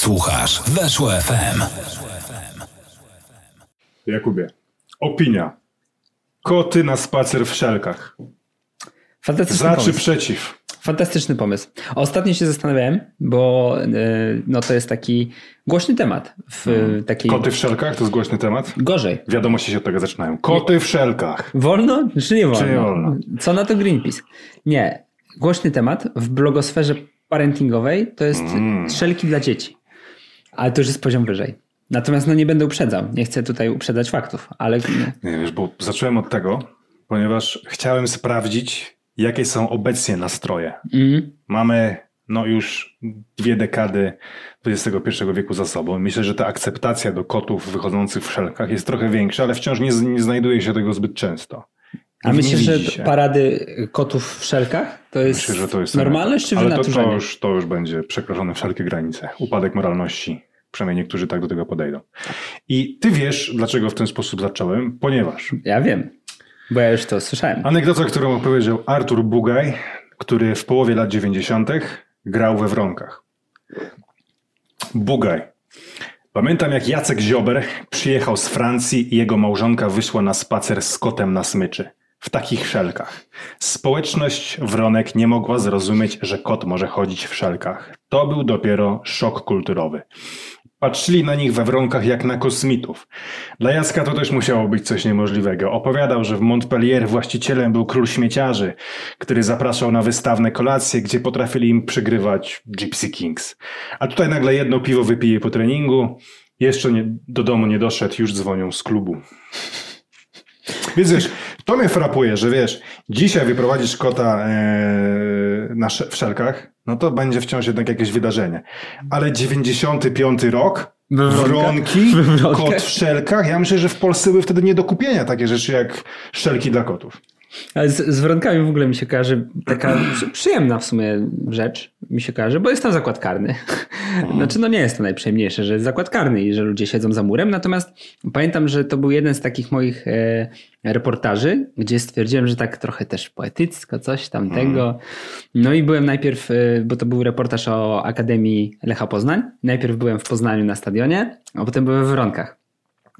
Słuchasz Weszło FM. Jakubie, opinia. Koty na spacer w szelkach. Fantastyczny Za czy pomysł. przeciw? Fantastyczny pomysł. Ostatnio się zastanawiałem, bo e, no to jest taki głośny temat w e, takiej... Koty w szelkach to jest głośny temat? Gorzej. Wiadomości się od tego zaczynają. Koty w szelkach. Wolno czy nie wolno? Czy nie wolno? Co na to Greenpeace? Nie. Głośny temat w blogosferze parentingowej to jest Mm. szelki dla dzieci. Ale to już jest poziom wyżej. Natomiast no nie będę uprzedzał. Nie chcę tutaj uprzedzać faktów, ale Nie wiesz, bo zacząłem od tego, ponieważ chciałem sprawdzić, jakie są obecnie nastroje. mm, Mamy no już dwie dekady XXI wieku za sobą. Myślę, że ta akceptacja do kotów wychodzących w szelkach jest trochę większa, ale wciąż nie, nie znajduje się tego zbyt często. a myślisz, że się. parady kotów w szelkach to jest, Myślę, to jest normalne czy Ale to, to, już, to już będzie przekroczone wszelkie granice. Upadek moralności. Przynajmniej niektórzy tak do tego podejdą. I ty wiesz, dlaczego w ten sposób zacząłem? Ponieważ Ja wiem, bo ja już to słyszałem. anegdota, którą opowiedział Artur Bugaj, który w połowie lat 90. grał we Wronkach. Bugaj. Pamiętam, jak Jacek Ziober przyjechał z Francji i jego małżonka wyszła na spacer z kotem na smyczy. W takich szelkach. Społeczność Wronek nie mogła zrozumieć, że kot może chodzić w szelkach. To był dopiero szok kulturowy. Patrzyli na nich we Wronkach jak na kosmitów. Dla Jacka to też musiało być coś niemożliwego. Opowiadał, że w Montpellier właścicielem był król śmieciarzy, który zapraszał na wystawne kolacje, gdzie potrafili im przygrywać Gypsy Kings. A tutaj nagle jedno piwo wypije po treningu, jeszcze nie, do domu nie doszedł, już dzwonią z klubu. Więc wiesz, to mnie frapuje, że wiesz, dzisiaj wyprowadzisz kota e, na w szelkach, no to będzie wciąż jednak jakieś wydarzenie. Ale 95 rok, We Wronkach? wronki, We Wronkach? kot w szelkach, ja myślę, że w Polsce były wtedy nie do kupienia takie rzeczy jak szelki dla kotów. Ale z, z wronkami w ogóle mi się kojarzy taka przy- przyjemna w sumie rzecz, mi się kojarzy, bo jest tam zakład karny. Znaczy, no nie jest to najprzyjemniejsze, że jest zakład karny i że ludzie siedzą za murem, natomiast pamiętam, że to był jeden z takich moich e, reportaży, gdzie stwierdziłem, że tak trochę też poetycko, coś tamtego. No i byłem najpierw, e, bo to był reportaż o Akademii Lecha Poznań, najpierw byłem w Poznaniu na stadionie, a potem byłem w Wronkach.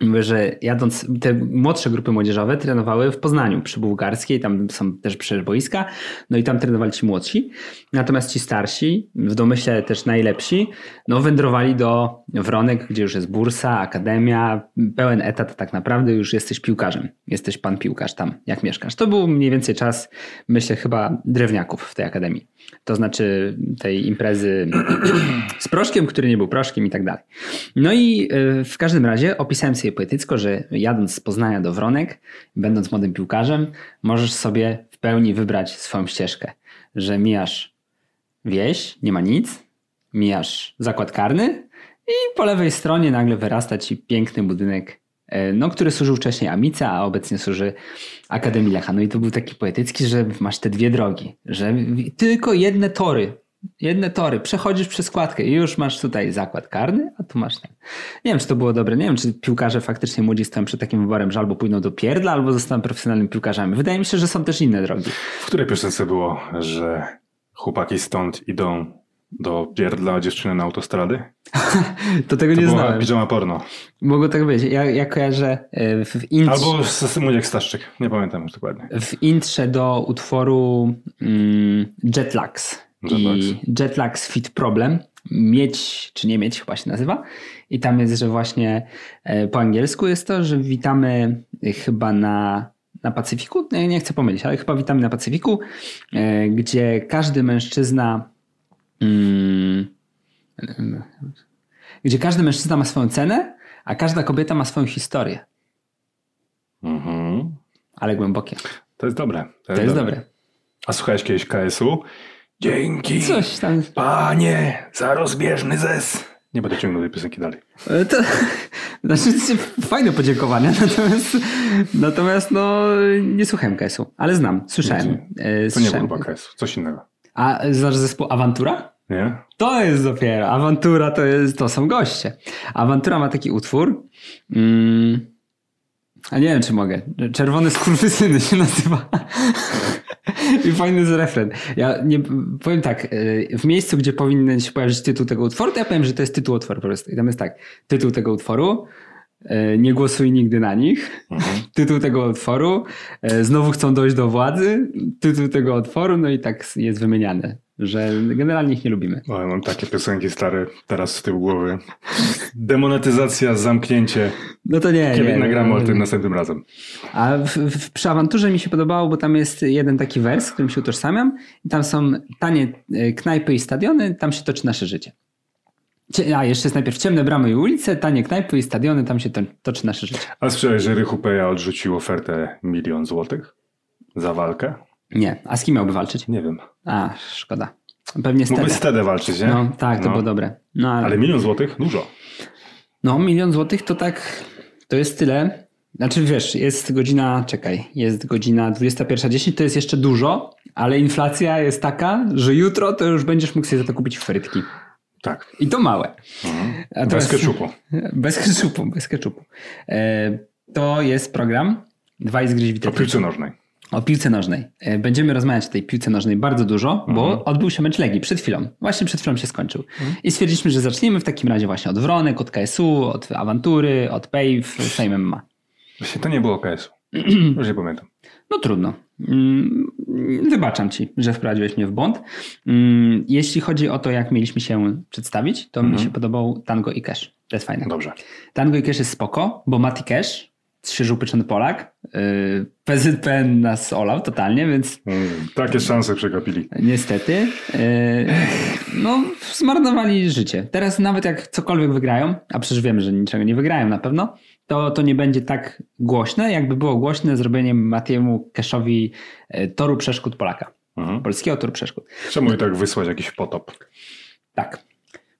Mówię, że jadąc, te młodsze grupy młodzieżowe trenowały w Poznaniu przy Bułgarskiej, tam są też przecież boiska, no i tam trenowali ci młodsi. Natomiast ci starsi, w domyśle też najlepsi, no wędrowali do Wronek, gdzie już jest bursa, akademia, pełen etat tak naprawdę, już jesteś piłkarzem. Jesteś pan piłkarz tam, jak mieszkasz. To był mniej więcej czas, myślę, chyba drewniaków w tej akademii. To znaczy tej imprezy z proszkiem, który nie był proszkiem i tak dalej. No i y, w każdym razie opisałem sobie poetycko, że jadąc z Poznania do Wronek, będąc młodym piłkarzem, możesz sobie w pełni wybrać swoją ścieżkę. Że mijasz wieś, nie ma nic, mijasz zakład karny i po lewej stronie nagle wyrasta ci piękny budynek, e, no, który służył wcześniej Amica, a obecnie służy Akademii Lecha. No i to był taki poetycki, że masz te dwie drogi, że tylko jedne tory, jedne tory, przechodzisz przez składkę i już masz tutaj zakład karny, a tu masz ten. Nie wiem, czy to było dobre, nie wiem, czy piłkarze faktycznie młodzi stoją przed takim wyborem, że albo pójdą do pierdla, albo zostaną profesjonalnymi piłkarzami. Wydaje mi się, że są też inne drogi. W której piosence było, że chłopaki stąd idą do pierdla, dziewczyny na autostrady? To tego To nie była znałem. piżama porno. Mogło tak być. Ja, ja kojarzę e, w intrze, Albo Młodziek Staszczyk, nie pamiętam już dokładnie. w intrze do utworu mm, Jetlags. Jetlags. I Jetlags Fit Problem. Mieć czy nie mieć chyba się nazywa. I tam jest, że właśnie e, po angielsku jest to, że witamy chyba na, na Pacyfiku. Nie, nie chcę pomylić, ale chyba witamy na Pacyfiku, e, gdzie każdy mężczyzna mm, gdzie każdy mężczyzna ma swoją cenę, a każda kobieta ma swoją historię. Mhm. Ale głębokie. To jest dobre. To jest dobre. A słuchałeś kiedyś KS-u? Dzięki, Coś tam. panie, za rozbieżny zes. Nie będę ciągnął tej piosenki dalej. E, To, znaczy, fajne podziękowania, natomiast, natomiast no, nie słuchałem KS-u, ale znam, słyszałem. e, To nie słyszałem. był chyba KS, coś innego. A znasz zespół Awantura? Nie? To jest dopiero. Awantura to, jest, to są goście. Awantura ma taki utwór. Mm, A nie wiem, czy mogę. Czerwony skurwysyny się nazywa. I fajny jest refren. Ja nie, powiem tak, y, w miejscu, gdzie powinien się pojawić tytuł tego utworu, to ja powiem, że to jest tytuł utworu po prostu. I tam jest tak, tytuł tego utworu, y, nie głosuj nigdy na nich. Mhm. Tytuł tego utworu, y, znowu chcą dojść do władzy. Tytuł tego utworu, no i tak jest wymieniane że generalnie ich nie lubimy. O, mam takie piosenki stare teraz z tyłu głowy. Demonetyzacja, zamknięcie. No to nie. Kiedy nie, nagramy no, o tym następnym razem. A w, w, przy awanturze mi się podobało, bo tam jest jeden taki wers, którym się utożsamiam. I tam są tanie e, knajpy i stadiony, tam się toczy nasze życie. A jeszcze jest najpierw ciemne bramy i ulice, tanie knajpy i stadiony, tam się to, toczy nasze życie. A słyszałeś, że Rychu Peja odrzucił ofertę milion złotych za walkę? Nie. A z kim miałby walczyć? Nie wiem. A, szkoda. Pewnie z Mógłby z walczyć, nie? No tak, to no. było dobre. No, ale... ale milion złotych? Dużo. No, milion złotych to tak, to jest tyle. Znaczy wiesz, jest godzina, czekaj, jest godzina 21.10, to jest jeszcze dużo, ale inflacja jest taka, że jutro to już będziesz mógł sobie za to kupić frytki. Tak. I to małe. Mhm. Bez keczupu. Bez keczupu, bez keczupu. E, to jest program Dwa i zgryź O piłce nożnej. O piłce nożnej. E, będziemy rozmawiać o tej piłce nożnej bardzo dużo, mhm. bo odbył się mecz Legii przed chwilą. Właśnie przed chwilą się skończył. Mhm. I stwierdziliśmy, że zaczniemy w takim razie właśnie od Wronek, od KSU, od Awantury, od PAVE, Fame MMA. Właśnie to nie było KSU. Już nie pamiętam. No trudno. Mm, wybaczam ci, że wprowadziłeś mnie w błąd. Mm, jeśli chodzi o to, jak mieliśmy się przedstawić, to mhm. mi się podobał Tango i Cash. To jest fajne. Dobrze. Tango i Cash jest spoko, bo Mati Cash świeżo upieczony Polak. Yy, PZPN nas olał totalnie, więc... Mm, takie szanse przegapili. Niestety. Yy, no, zmarnowali życie. Teraz nawet jak cokolwiek wygrają, a przecież wiemy, że niczego nie wygrają na pewno, to, to nie będzie tak głośne, jakby było głośne zrobienie Matiemu Keszowi yy, toru przeszkód Polaka. Mhm. Polskiego toru przeszkód. Czemu i tak wysłać jakiś potop? Tak.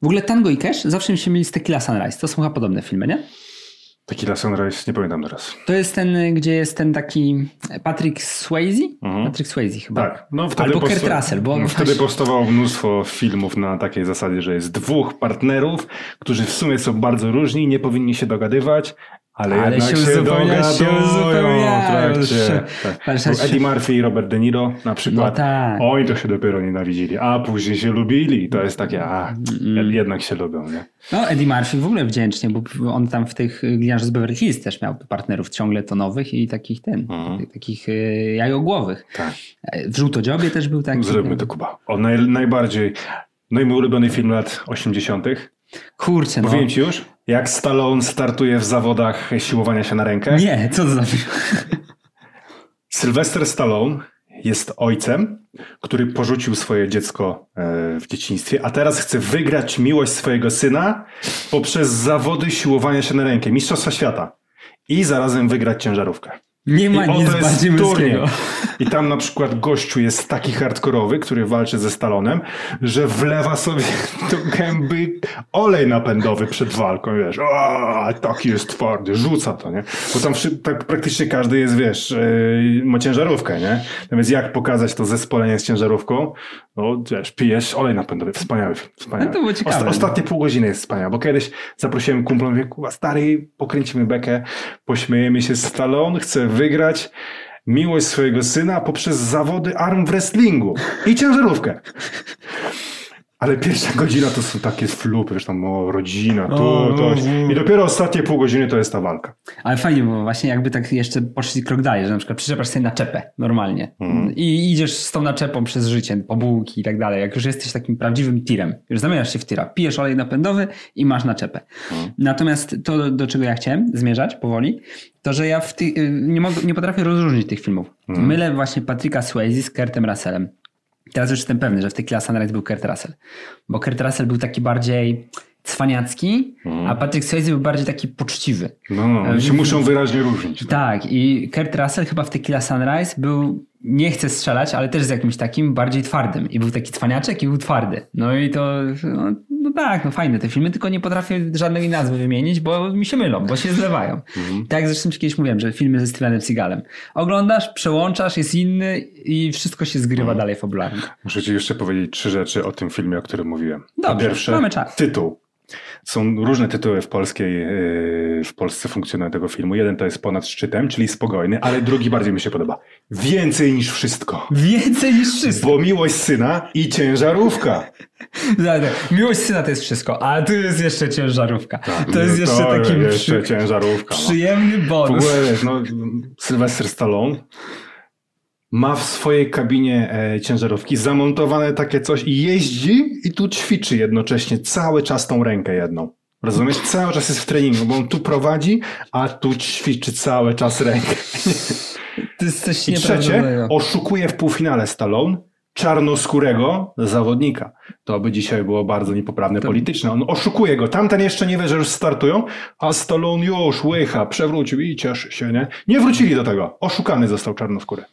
W ogóle Tango i Cash zawsze mi się mieli z Tequila Sunrise. To są chyba podobne filmy, nie? Tequila Sunrise, nie pamiętam teraz. To jest ten, gdzie jest ten taki Patrick Swayze? Mhm. Patrick Swayze chyba. Tak. No, wtedy Albo Kurt Russell. Bo no, wtedy powstawało mnóstwo filmów na takiej zasadzie, że jest dwóch partnerów, którzy w sumie są bardzo różni, nie powinni się dogadywać, ale, ale jednak się, się dogadują się trakcie. Tak. Eddie Murphy i Robert De Niro na przykład. No tak. Oni to się dopiero nienawidzili, a później się lubili. To jest takie, a mm. jednak się lubią. Nie? No Eddie Murphy w ogóle wdzięcznie, bo on tam w tych Gliniarzu z Beverly Hills też miał partnerów ciągle tonowych i takich ten, mhm. takich e, jajogłowych. Tak. W Żółtodziobie też był taki. Zróbmy to Kuba. O naj, najbardziej, no i mój ulubiony film lat 80. Kurczę, Mówiłem no. ci już, jak Stallone startuje w zawodach siłowania się na rękę? Nie, co to za Sylwester Stallone jest ojcem, który porzucił swoje dziecko e, w dzieciństwie, a teraz chce wygrać miłość swojego syna poprzez zawody siłowania się na rękę, Mistrzostwa Świata. I zarazem wygrać ciężarówkę. Nie ma I nic bardziej męskiego. I tam na przykład gościu jest taki hardkorowy, który walczy ze Stalonem, że wlewa sobie do gęby olej napędowy przed walką, wiesz, o, taki jest twardy, rzuca to, nie? Bo tam tak praktycznie każdy jest, wiesz, yy, ma ciężarówkę, nie? Natomiast jak pokazać to zespolenie z ciężarówką? No, wiesz, pijesz olej napędowy, wspaniały wspaniały. No to było ciekawe. Osta ostatnie pół godziny jest wspaniałe, bo kiedyś zaprosiłem kumpla, mówię, stary, pokręcimy bekę, pośmiejemy się z Stallone, chcę wygrać miłość swojego syna poprzez zawody arm wrestlingu i ciężarówkę. Ale pierwsza godzina to są takie flupy, wiesz tam o, rodzina, tu, to. I dopiero ostatnie pół godziny to jest ta walka. Ale fajnie było właśnie jakby tak jeszcze poszli krok dalej, że na przykład przyczepasz sobie naczepę normalnie mm. i idziesz z tą naczepą przez życie, po bułki i tak dalej. Jak już jesteś takim prawdziwym tirem, już zamieniasz się w tira, pijesz olej napędowy i masz naczepę. Mm. Natomiast to, do czego ja chciałem zmierzać powoli, to, że ja ty, y, nie, mogę, nie potrafię rozróżnić tych filmów. Mm. Mylę właśnie Patricka Swayze z Kurtem Russellem. Teraz już jestem pewny, że w tej Sunrise był Kurt Russell. Bo Kurt Russell był taki bardziej cwaniacki, mm. a Patrick Swayze był bardziej taki poczciwy. No, no oni się muszą wyraźnie różnić. Tak. tak, i Kurt Russell chyba w Tequila Sunrise był, nie chcę strzelać, ale też z jakimś takim bardziej twardym. I był taki cwaniaczek i był twardy. No i to, no, no tak, no fajne te filmy, tylko nie potrafię żadnej nazwy wymienić, bo mi się mylą, bo się zlewają. Mm. Tak zresztą kiedyś mówiłem, że filmy ze Stevenem Seagalem. Oglądasz, przełączasz, jest inny i wszystko się zgrywa mm. dalej fabularnie. Muszę ci jeszcze powiedzieć trzy rzeczy o tym filmie, o którym mówiłem. Dobrze, po pierwsze, mamy czas. tytuł. Są różne tytuły w polskiej, yy, w Polsce funkcjonują tego filmu. Jeden to jest Ponad szczytem, czyli spokojny, ale drugi bardziej mi się podoba. Więcej niż wszystko. Więcej niż wszystko. Bo miłość syna i ciężarówka. Miłość syna to jest wszystko, a tu jest jeszcze ciężarówka. Tak, to jest no jeszcze to taki jeszcze przy... ciężarówka. No. przyjemny W bonus. ogóle, wiesz, no, Sylwester Stallone ma w swojej kabinie e, ciężarówki zamontowane takie coś i jeździ i tu ćwiczy jednocześnie cały czas tą rękę jedną. Rozumiesz? Cały czas jest w treningu, bo on tu prowadzi, a tu ćwiczy cały czas rękę. To jest coś I trzecie, oszukuje w półfinale Stallone czarnoskórego zawodnika. To by dzisiaj było bardzo niepoprawne polityczne. On oszukuje go. Tamten jeszcze nie wie, że już startują, a Stallone już łycha, przewrócił i cieszy się, nie? Nie wrócili do tego. Oszukany został czarnoskóry.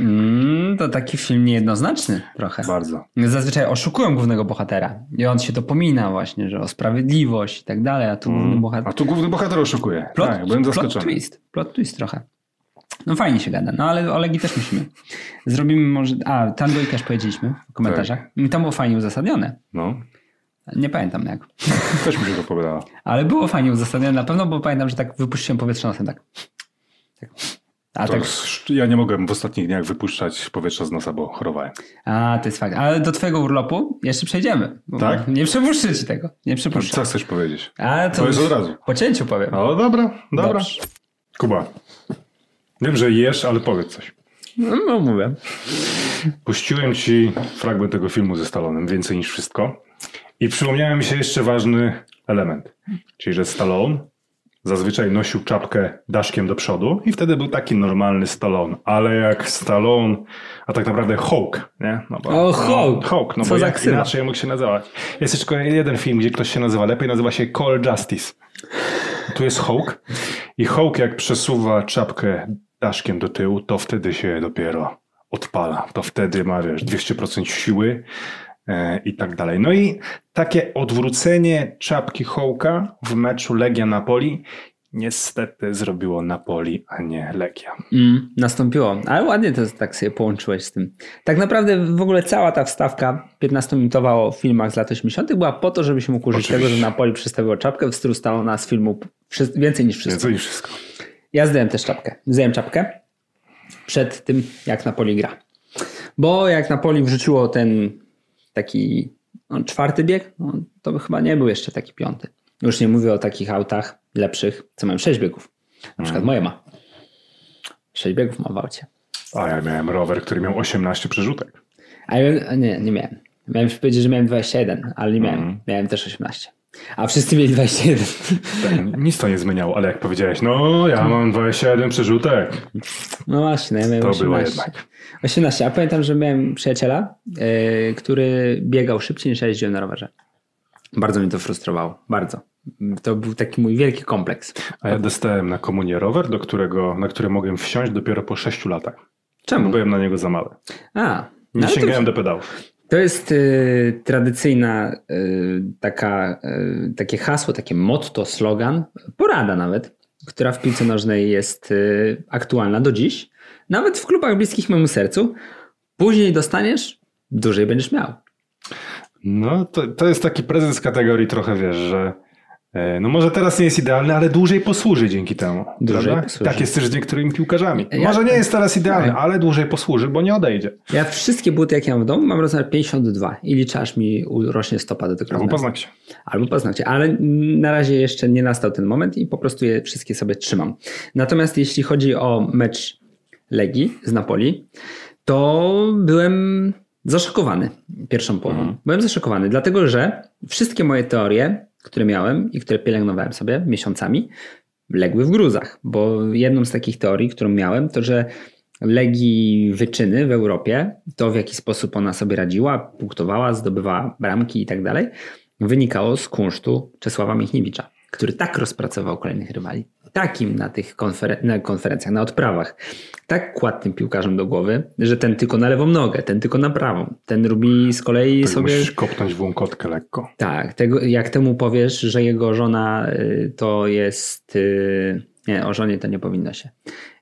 Mm, to taki film niejednoznaczny trochę. Bardzo. Zazwyczaj oszukują głównego bohatera i on się dopomina właśnie, że o sprawiedliwość i tak dalej, a tu główny bohater... A tu główny bohater oszukuje. Plot, tak, byłem plot zaskoczony. twist, plot twist trochę. No fajnie się gada, no ale o Legii też musimy. Zrobimy może... A, dwójkę już powiedzieliśmy w komentarzach. I tam było fajnie uzasadnione. No, Nie pamiętam jak. też mi się to podobało. Ale było fajnie uzasadnione na pewno, bo pamiętam, że tak wypuściłem powietrze nosem, tak. tak. A, To, tak, Ja nie mogłem w ostatnich dniach wypuszczać powietrza z nosa, bo chorowałem. a, to jest fakt. Ale do twojego urlopu jeszcze przejdziemy. Tak? Nie przepuszczę ci tego. Nie przepuszczę. Co chcesz powiedzieć? A to To jest już od razu. Po cięciu powiem. O, dobra, dobra. Dobrze. Kuba, wiem, że jesz, ale powiedz coś. No, no mówię. Puściłem ci fragment tego filmu ze Stallonem, więcej niż wszystko. I przypomniałem mi się jeszcze ważny element. Czyli, że Stallone zazwyczaj nosił czapkę daszkiem do przodu i wtedy był taki normalny Stallone. Ale jak Stallone, a tak naprawdę Hulk, nie? No bo, O, Hulk! No, Hulk, no Co bo za jak ksywa. inaczej mógł się nazywać. Jest jeszcze jeden film, gdzie ktoś się nazywa lepiej, nazywa się Call Justice. Tu jest Hulk i Hulk jak przesuwa czapkę daszkiem do tyłu, to wtedy się dopiero odpala. To wtedy ma, wiesz, 200% siły i tak dalej. No i takie odwrócenie czapki Hołka w meczu Legia Napoli niestety zrobiło Napoli, a nie Legia. Mm, nastąpiło. Ale ładnie to tak sobie połączyłeś z tym. Tak naprawdę w ogóle cała ta wstawka 15-minutowa o filmach z lat 80. była po to, żebyś mógł użyć Oczywiście. tego, że Napoli przedstawiło czapkę w stylu Stallona z filmu więcej niż wszystko. Więcej niż wszystko. Ja zdjąłem też czapkę. Zdjąłem czapkę przed tym, jak Napoli gra. Bo jak Napoli wrzuciło ten taki no, czwarty bieg, no, to by chyba nie był jeszcze taki piąty. Już nie mówię o takich autach lepszych, co mają sześć biegów. Na przykład moje ma. Sześć biegów ma w aucie. A ja miałem rower, który miał 18 przerzutek. A ja, nie, nie miałem. Miałem powiedzieć, że miałem 21, ale nie miałem. Miałem też 18. A wszyscy mieli 21. Tak, nic to nie zmieniało, ale jak powiedziałeś, no ja mam 21 przerzutek, No właśnie, no ja miałem to 18. było jednak. 18. A pamiętam, że miałem przyjaciela, yy, który biegał szybciej niż ja jeździłem na rowerze. Bardzo mnie to frustrowało. Bardzo. To był taki mój wielki kompleks. A ja dostałem na komunię rower, do którego, na który mogłem wsiąść dopiero po 6 latach. Czemu? Byłem na niego za mały. A, Nie no sięgałem do pedałów. To jest y, tradycyjna y, taka, y, takie hasło, takie motto, slogan, porada nawet, która w piłce nożnej jest y, aktualna do dziś. Nawet w klubach bliskich memu sercu. Później dostaniesz, dłużej będziesz miał. No to, to jest taki prezent kategorii trochę, wiesz, że no może teraz nie jest idealny, ale dłużej posłuży dzięki temu. Dłużej prawda? posłuży. Tak jest też z niektórymi piłkarzami. Ja- Może nie jest teraz idealny, Tak. ale dłużej posłuży, bo nie odejdzie. Ja wszystkie buty, jakie mam w domu, mam rozmiar 52 i liczę, aż mi urośnie stopa do tego Albo rozmiaru. poznać się. Albo paznokcie, ale na razie jeszcze nie nastał ten moment i po prostu je wszystkie sobie trzymam. Natomiast jeśli chodzi o mecz Legii z Napoli, to byłem zaszokowany pierwszą połową. Byłem zaszokowany, dlatego że wszystkie moje teorie, które miałem i które pielęgnowałem sobie miesiącami, legły w gruzach, bo jedną z takich teorii, którą miałem, to że Legii wyczyny w Europie, to w jaki sposób ona sobie radziła, punktowała, zdobywała bramki i tak dalej, wynikało z kunsztu Czesława Michniewicza, który tak rozpracował kolejnych rywali. Takim na tych konferen- na konferencjach, na odprawach. Tak kładł tym piłkarzom do głowy, że ten tylko na lewą nogę, ten tylko na prawą. Ten robi z kolei Tak sobie... musisz kopnąć w łąkotkę lekko. Tak, tego, jak temu powiesz, że jego żona y, to jest. y, Nie, o żonie to nie powinno się.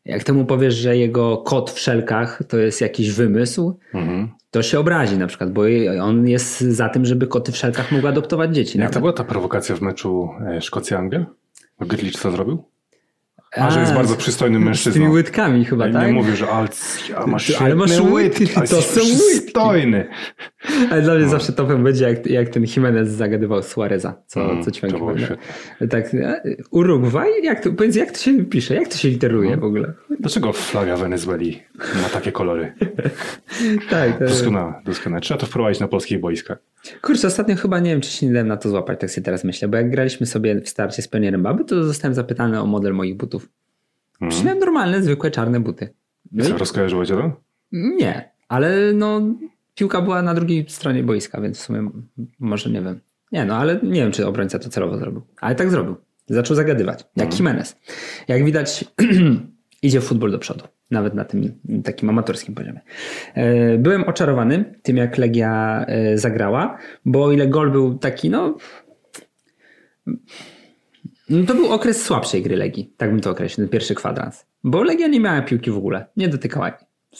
Jak temu powiesz, że jego kot w szelkach to jest jakiś wymysł, Mhm. to się obrazi na przykład, bo on jest za tym, żeby koty w szelkach mogły adoptować dzieci. Jak nawet. to była ta prowokacja w meczu e, Szkocja-Anglia? Grytlicz co zrobił? A, że jest bardzo przystojnym Z tymi łydkami chyba, Ja tak? Nie mówię, że ale, ja masz ale masz łydki, to są przystojny. Ale dla mnie zawsze topem będzie, jak, jak ten Jimenez zagadywał Suareza, co, Mm, co świetne. Tak, e, Urugwaj? Jak to, powiedz, jak to się pisze? Jak to się literuje w ogóle? Dlaczego flaga Wenezueli ma takie kolory? Tak, to, Doskonałe, doskonałe. Trzeba to wprowadzić na polskich boiskach. Kurczę, ostatnio chyba nie wiem, czy się nie dałem na to złapać, tak sobie teraz myślę, bo jak graliśmy sobie w starcie z pionierem baby, to zostałem zapytany o model moich butów. Mhm. Miałem normalne, zwykłe, czarne buty. No Co, i, rozkojarzyło cię to? nie, ale no piłka była na drugiej stronie boiska, więc w sumie może nie wiem. Nie no, ale nie wiem, czy obrońca to celowo zrobił. Ale tak zrobił. Zaczął zagadywać, jak Jimenez. Jak widać, idzie futbol do przodu. Nawet na tym takim amatorskim poziomie. E, Byłem oczarowany tym, jak Legia e, zagrała, bo o ile gol był taki, no... no to był okres słabszej gry Legii, tak bym to określił, ten pierwszy kwadrans. Bo Legia nie miała piłki w ogóle, nie dotykała jej.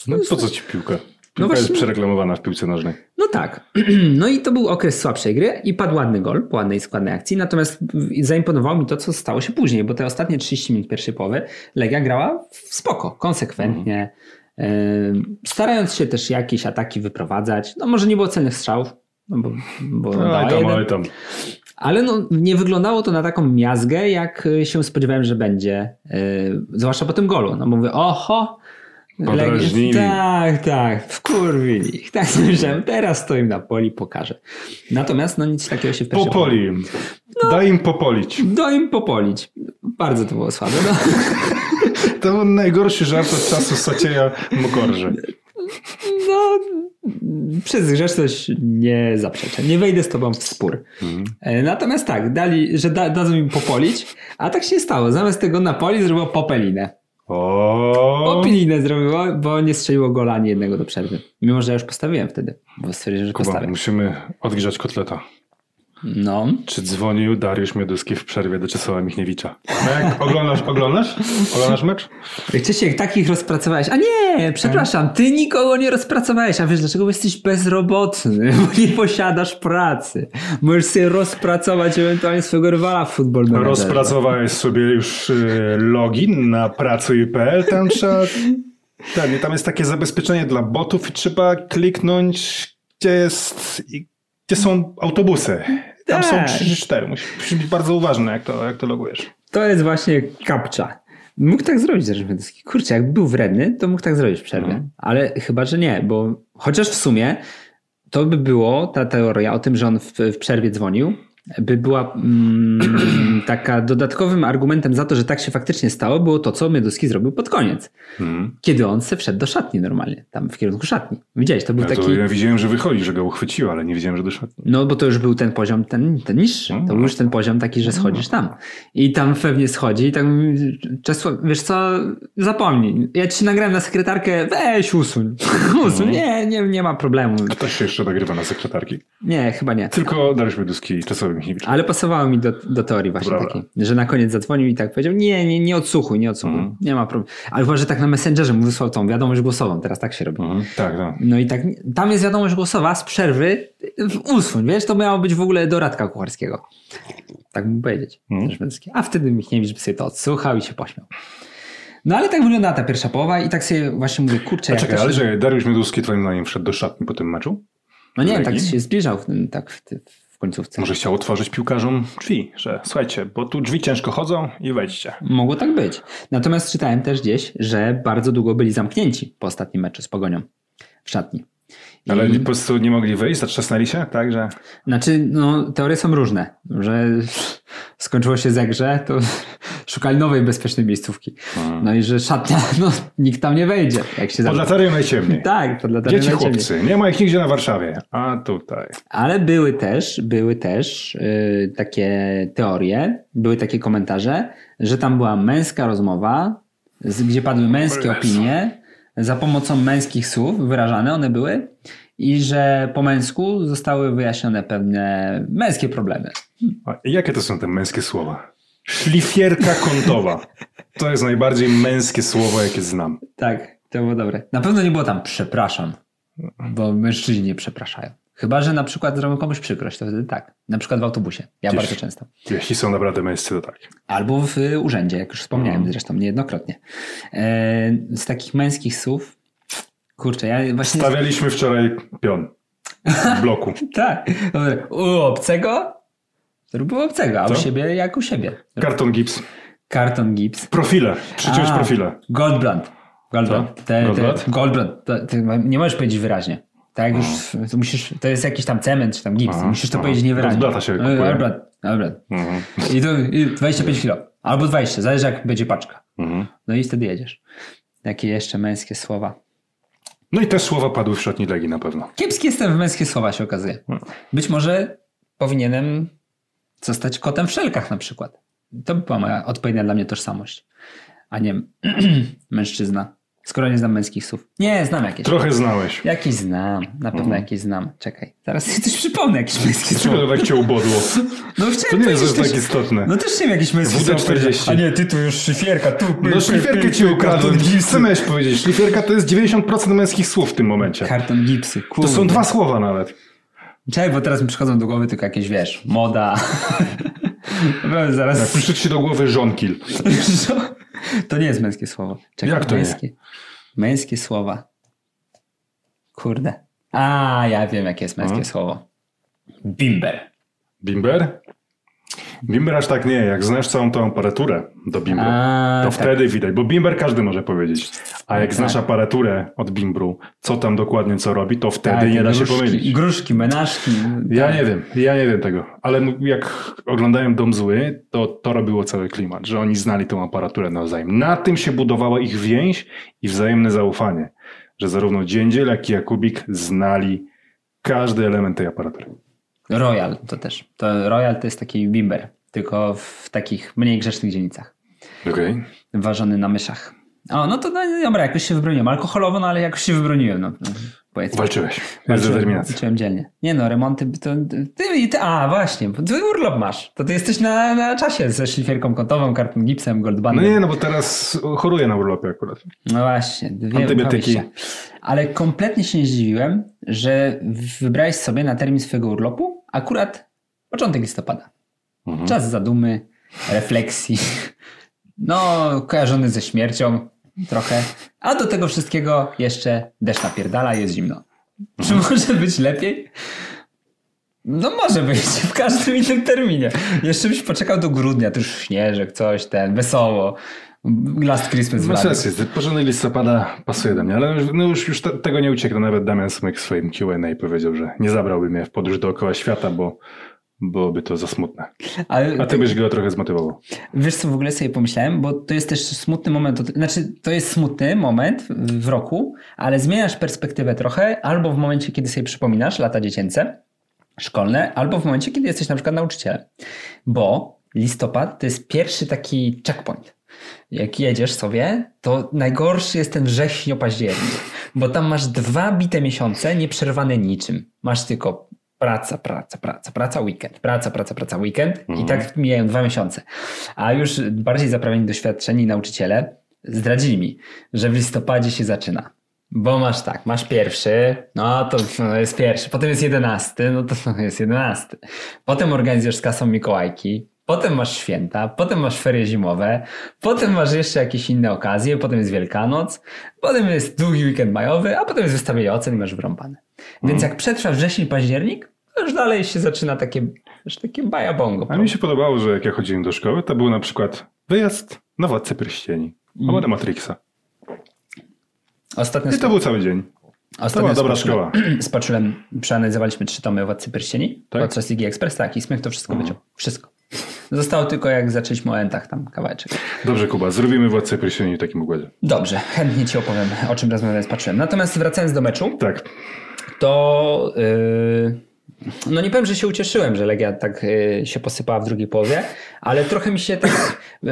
No po co ci piłka? Piłka właśnie- jest przereklamowana w piłce nożnej. No tak. No i to był okres słabszej gry i padł ładny gol po ładnej składnej akcji. Natomiast zaimponowało mi to, co stało się później, bo te ostatnie 30 minut pierwszej połowy Legia grała w spoko, konsekwentnie, yy, starając się też jakieś ataki wyprowadzać. No może nie było celnych strzałów, no bo, bo dała Ale tam, jeden. tam. Ale no, nie wyglądało to na taką miazgę, jak y, się spodziewałem, że będzie. Yy, zwłaszcza po tym golu. No mówię, oho. Podrażnili. Tak, tak, wkurwili ich. Tak myślałem, teraz stoim na poli, pokażę. Natomiast no nic takiego się w pierwszej Popoli im. No. Daj im popolić. Do im popolić. Bardzo to było słabe. No. To był najgorszy żart od czasu Sacieja Mokorze. No, przez grzeczność nie zaprzeczę. Nie wejdę z tobą w spór. E, Natomiast tak, dali, że da, dadzą im popolić, a tak się stało. Zamiast tego napoli zrobiło popelinę. O, Popelinę zrobiło, bo nie strzeliło gola ani jednego do przerwy. Mimo, że ja już postawiłem wtedy, bo stwierdziłem, że Kuba, postawię. musimy odgrzać kotleta. No. Czy dzwonił Dariusz Mioduski w przerwie do Czesława Michniewicza? No jak oglądasz, oglądasz? Oglądasz mecz? Wcześniej takich rozpracowałeś. A nie, przepraszam, ty nikogo nie rozpracowałeś. A wiesz dlaczego? Bo jesteś bezrobotny, bo nie posiadasz pracy. Możesz sobie rozpracować ewentualnie swojego rywala w Managerze. Rozpracowałeś sobie już y, login na pracuj.pl, tam trzeba... Ten, tam jest takie zabezpieczenie dla botów i trzeba kliknąć, gdzie jest... Gdzie są autobusy. Tam są Tak. 3 czy 4. Musisz być bardzo uważny, jak to, jak to logujesz. To jest właśnie kapcza. Mógł tak zrobić Rzeczmiecki. Kurczę, jak był wredny, to mógł tak zrobić w przerwie. Mhm. Ale chyba, że nie, bo chociaż w sumie to by było, ta teoria o tym, że on w, w przerwie dzwonił, by była mm, taka dodatkowym argumentem za to, że tak się faktycznie stało, było to, co Mioduski zrobił pod koniec. Mhm. Kiedy on se wszedł do szatni normalnie, tam w kierunku szatni. Widziałeś, to był Ja, to taki... ja widziałem, że wychodzi, że go uchwyciło, ale nie widziałem, że doszedł. No, bo to już był ten poziom, ten, ten niższy. To był już ten poziom taki, że schodzisz tam. I tam pewnie schodzi i tak mówi, Czesław, wiesz co, zapomnij. Ja ci nagrałem na sekretarkę, weź usuń. usuń. Nie, nie, nie ma problemu. Ktoś się jeszcze nagrywa na sekretarki. Nie, chyba nie. Tylko Dariusz Mioduski i Czesław Ale pasowało mi do, do teorii właśnie Dobra. takiej, że na koniec zadzwonił i tak powiedział, nie, nie, nie odsłuchuj, nie odsłuchuj. Nie ma problemu. Ale chyba, że tak na Messengerze mu wysłał tą wiadomość głosową. Teraz tak się robi. Mhm. Tak, tak. No i tak, tam jest wiadomość głosowa z przerwy, usuń, wiesz, to miało być w ogóle do Radka Kucharskiego. Tak bym powiedzieć. Mhm. Rzeczmiecki. A wtedy Michniewicz by sobie to odsłuchał i się pośmiał. No ale tak wyglądała ta pierwsza połowa i tak sobie właśnie mówię, kurczę, A czekaj, ale że Dariusz Mioduski twoim zdaniem wszedł do szatni po tym meczu? No nie, tak się zbliżał w, tym- tak w, w końcówce. Może chciał otworzyć piłkarzom drzwi, że słuchajcie, bo tu drzwi ciężko chodzą i wejdźcie. Mogło tak być. Natomiast czytałem też gdzieś, że bardzo długo byli zamknięci po ostatnim meczu z Pogonią w szatni. I- Ale po prostu nie mogli wyjść, zatrzasnęli się, tak, że... Znaczy, no, teorie są różne, że skończyło się zegrze, to szukali nowej bezpiecznej miejscówki. No i że szatnia, no, nikt tam nie wejdzie, jak się Pod zamknie. latarnią najciemniej. Tak, dlatego Dzieci najciemniej. chłopcy, nie ma ich nigdzie na Warszawie. A tutaj. Ale były też, były też y, takie teorie, były takie komentarze, że tam była męska rozmowa, gdzie padły męskie opinie, za pomocą męskich słów wyrażane one były i że po męsku zostały wyjaśnione pewne męskie problemy. A jakie to są te męskie słowa? Szlifierka kątowa. To jest najbardziej męskie słowo, jakie znam. Tak, to było dobre. Na pewno nie było tam przepraszam, bo mężczyźni nie przepraszają. Chyba, że na przykład zrobią komuś przykrość, to wtedy tak. Na przykład w autobusie. Ja Gdzieś. bardzo często. Jeśli są naprawdę męscy, to tak. Albo w y, urzędzie, jak już wspomniałem zresztą niejednokrotnie. E, z takich męskich słów, kurczę, ja właśnie... Stawialiśmy wczoraj pion w bloku. Tak, u obcego? Było obcego, a u siebie jak u siebie. Karton gips. Karton gips. Profile. Przyciąć A, profile. Goldbrand. Goldbrand. Te, te, Goldbrand? Goldbrand. To, ty nie możesz powiedzieć wyraźnie. Tak już to musisz, to jest jakiś tam cement czy tam gips. Aha, musisz to aha. powiedzieć niewyraźnie. Goldblata się E, kupuje. Goldbrand. Goldbrand. Mhm. I to i 25 kilo. Albo 20, zależy jak będzie paczka. Mhm. No i wtedy jedziesz. Jakie jeszcze męskie słowa. No i te słowa padły w szatni Legii na pewno. Kiepski jestem w męskie słowa się okazuje. Być może powinienem zostać kotem w szelkach na przykład. To by była moja odpowiednia dla mnie tożsamość. A nie mężczyzna. Skoro nie znam męskich słów. Nie, znam jakieś. Trochę znałeś. Jakieś znam. Na pewno jakieś znam. Czekaj. Zaraz sobie coś przypomnę. Jakieś męskie Dlaczego słowo. to tak cię ubodło? No To nie jest aż tak istotne. No też chciałem jakieś męskie WD-40. słowo powiedzieć. A nie, ty tu już szlifierka. Tu, No szlifierkę ci ukradłem. Co miałeś powiedzieć? Szlifierka to jest 90% męskich słów w tym momencie. Karton gipsy. To Kurde. są dwa słowa nawet. Czekaj, bo teraz mi przychodzą do głowy tylko jakieś, wiesz, moda. Zaraz... Przyszedł ci do głowy żonkil. To nie jest męskie słowo. Czekaj, Jak to nie? męskie. Męskie słowa. Kurde. A, ja wiem, jakie jest męskie Mhm. słowo. Bimber. Bimber? Bimber aż tak nie. Jak znasz całą tą aparaturę do bimbru, A, to tak. wtedy widać. Bo bimber każdy może powiedzieć. A jak Tak. znasz aparaturę od bimbru, co tam dokładnie co robi, to wtedy Tak, nie da się pomylić. Gruszki, menażki. Ja tak. nie wiem, ja nie wiem tego, ale m- jak oglądałem Dom Zły, to to robiło cały klimat, że oni znali tą aparaturę nawzajem. Na tym się budowała ich więź i wzajemne zaufanie, że zarówno Dziędziel, jak i Jakubik znali każdy element tej aparatury. Royal to też. To Royal to jest taki bimber, tylko w takich mniej grzecznych dzielnicach. Okej. Ważony na myszach. O, no to no, dobra, jakoś się wybroniłem. Alkoholowo, no ale jakoś się wybroniłem. No, no, powiedzmy. Walczyłeś. Walczyłem, walczyłem dzielnie. Nie no, remonty to... Ty, ty, a, właśnie, ty urlop masz. To ty jesteś na, na czasie ze szlifierką kątową, kartą gipsem, No goldbandem. nie, no bo teraz choruję na urlopie akurat. No właśnie, dwie Antybiotyki. Ale kompletnie się nie zdziwiłem, że wybrałeś sobie na termin swojego urlopu akurat początek listopada. Mhm. Czas zadumy, refleksji. No, kojarzony ze śmiercią trochę. A do tego wszystkiego jeszcze deszcz napierdala, jest zimno. Czy może być lepiej? No może być, w każdym innym terminie. Jeszcze byś poczekał do grudnia, to już śnieżek, coś, ten, wesoło. Last Christmas Masz Lubie. rację, porządek listopada pasuje do mnie, ale już- no już, już te, tego nie ucieknę. Nawet Damian Smyk w swoim Q&A powiedział, że nie zabrałby mnie w podróż dookoła świata, bo byłoby to za smutne. Ale A ty byś go trochę zmotywował. Wiesz co w ogóle sobie pomyślałem, bo to jest też smutny moment, znaczy to jest smutny moment w roku, ale zmieniasz perspektywę trochę albo w momencie, kiedy sobie przypominasz lata dziecięce, szkolne, albo w momencie, kiedy jesteś na przykład nauczycielem. Bo listopad to jest pierwszy taki checkpoint. Jak jedziesz sobie, to najgorszy jest ten wrześnio październik, bo tam masz dwa bite miesiące nieprzerwane niczym. Masz tylko praca, praca, praca, praca, weekend, praca, praca, praca, weekend i tak mijają dwa miesiące. A już bardziej zaprawieni doświadczeni nauczyciele zdradzili mi, że w listopadzie się zaczyna. Bo masz tak, masz pierwszy, no to jest pierwszy, potem jest jedenasty, no to jest jedenasty. Potem organizujesz z kasą Mikołajki, potem masz święta, potem masz ferie zimowe, potem masz jeszcze jakieś inne okazje, potem jest Wielkanoc, potem jest długi weekend majowy, a potem jest wystawienie ocen i masz wyrąbane. Więc jak przetrwa wrzesień, październik, już dalej się zaczyna takie, już takie bajabongo. A mi się podobało, że jak ja chodziłem do szkoły, to był na przykład wyjazd na Władcę Pierścieni albo na Matrixa. Ostatnio I to był cały dzień. Ostatnio była dobra szkoła. Z Paczulem przeanalizowaliśmy trzy tomy Władcy Pierścieni Tak? podczas Ligi Express, tak, i Smych to wszystko wyciął. Wszystko. Zostało tylko jak zaczęliśmy o Entach tam kawałeczek. Dobrze, Kuba, zrobimy Władcę Pierścieni w takim układzie. Dobrze, chętnie Ci opowiem, o czym rozmawiałem z Paczulem. Natomiast wracając do meczu, Tak. to yy, no nie powiem, że się ucieszyłem, że Legia tak yy, się posypała w drugiej połowie, ale trochę mi się tak, yy,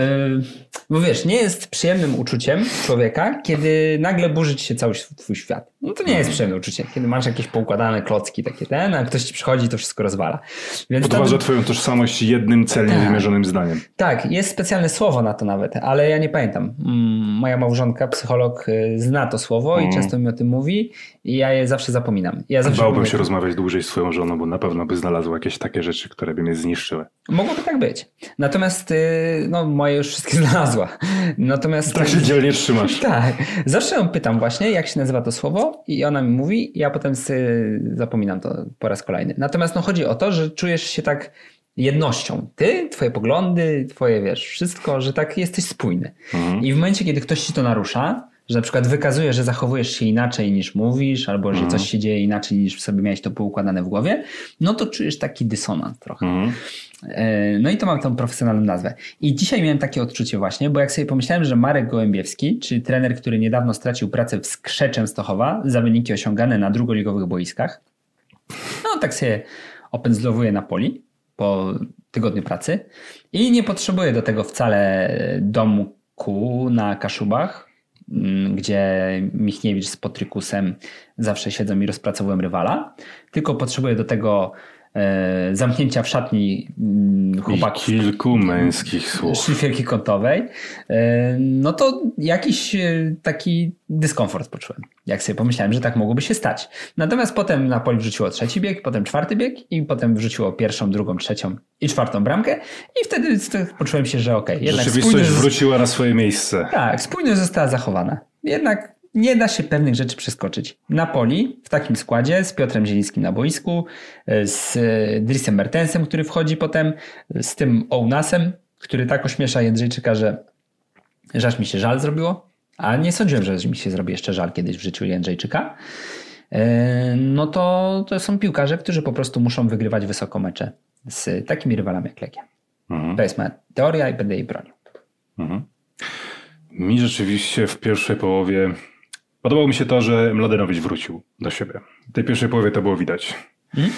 bo wiesz, nie jest przyjemnym uczuciem człowieka, kiedy nagle burzy ci się cały twój świat. No to nie jest przyjemne uczucie, kiedy masz jakieś poukładane klocki takie ten, a ktoś ci przychodzi i to wszystko rozwala. Więc Podważa twoją tożsamość jednym celnie tak, wymierzonym zdaniem. Tak, jest specjalne słowo na to nawet, ale ja nie pamiętam. Mm, moja małżonka, psycholog, y, zna to słowo mm. i często mi o tym mówi i ja je zawsze zapominam. Ja zawsze Bałbym się rozmawiać dłużej z twoją żoną, bo na pewno by znalazła jakieś takie rzeczy, które by mnie zniszczyły. Mogłoby tak być. Natomiast y, no, moje już wszystkie znalazła. Natomiast... Tak się dzielnie trzymasz. Tak. Zawsze ją pytam właśnie, jak się nazywa to słowo i ona mi mówi, ja potem zapominam to po raz kolejny. Natomiast no, chodzi o to, że czujesz się tak jednością. Ty, twoje poglądy, twoje, wiesz, wszystko, że tak jesteś spójny. Mhm. I w momencie, kiedy ktoś ci to narusza, że na przykład wykazuje, że zachowujesz się inaczej niż mówisz, albo że mhm. coś się dzieje inaczej niż sobie miałeś to poukładane w głowie, no to czujesz taki dysonans trochę. Mhm. E, no i to mam tą profesjonalną nazwę. I dzisiaj miałem takie odczucie właśnie, bo jak sobie pomyślałem, że Marek Gołębiewski, czyli trener, który niedawno stracił pracę w Skrzeczem Stochowa za wyniki osiągane na drugoligowych boiskach, no tak sobie opędzlowuje na poli po tygodniu pracy i nie potrzebuje do tego wcale domku na Kaszubach, gdzie Michniewicz z Potrykusem zawsze siedzą i rozpracowują rywala, tylko potrzebuje do tego zamknięcia w szatni mm, chłopaków. I kilku męskich słów. Szlifierki kątowej, e, no to jakiś e, taki dyskomfort poczułem. Jak sobie pomyślałem, że tak mogłoby się stać. Natomiast potem Napoli wrzuciło trzeci bieg, potem czwarty bieg i potem wrzuciło pierwszą, drugą, trzecią i czwartą bramkę i wtedy poczułem się, że okej. Okay, Rzeczywistość wróciła na swoje miejsce. Tak, spójność została zachowana. Jednak nie da się pewnych rzeczy przeskoczyć. Napoli w takim składzie z Piotrem Zielińskim na boisku, z Drisem Mertensem, który wchodzi potem, z tym Ounasem, który tak ośmiesza Jędrzejczyka, że, że aż mi się żal zrobiło. A nie sądziłem, że mi się zrobi jeszcze żal kiedyś w życiu Jędrzejczyka. E, no to, to są piłkarze, którzy po prostu muszą wygrywać wysoko mecze z takimi rywalami jak Legia. Mhm. To jest moja teoria i będę jej bronił. Mhm. Mi rzeczywiście w pierwszej połowie Podobało mi się to, że Mladenowicz wrócił do siebie. W tej pierwszej połowie to było widać. Hmm?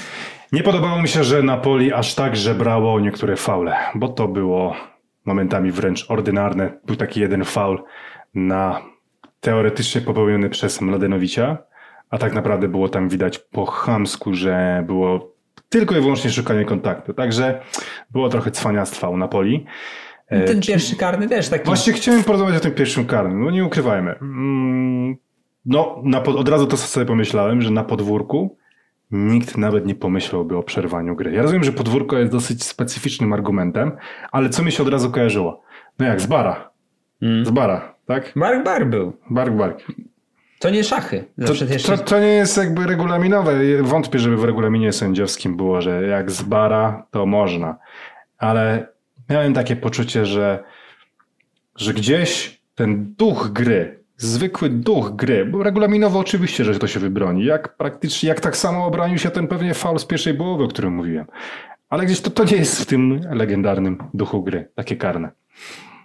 Nie podobało mi się, że Napoli aż tak żebrało niektóre faule, bo to było momentami wręcz ordynarne. Był taki jeden faul na teoretycznie popełniony przez Mladenowicza, a tak naprawdę było tam widać po chamsku, że było tylko i wyłącznie szukanie kontaktu. Także było trochę cwaniactwa u Napoli. Ten pierwszy karny też taki. Właśnie chciałem porozmawiać o tym pierwszym karnym, no nie ukrywajmy. No, na, od razu to sobie pomyślałem, że na podwórku nikt nawet nie pomyślałby o przerwaniu gry. Ja rozumiem, że podwórko jest dosyć specyficznym argumentem, ale co mi się od razu kojarzyło? No jak, z bara. Mm. Z bara, tak? Bark bar był. Bark bark. To nie szachy. To, jeszcze... to, to, nie jest jakby regulaminowe. Wątpię, żeby w regulaminie sędziowskim było, że jak z bara, to można. Ale miałem takie poczucie, że, że gdzieś ten duch gry, zwykły duch gry, bo regulaminowo oczywiście, że to się wybroni. Jak praktycznie, jak tak samo obronił się ten pewnie faul z pierwszej połowy, o którym mówiłem. Ale gdzieś to, to nie jest w tym legendarnym duchu gry, takie karne.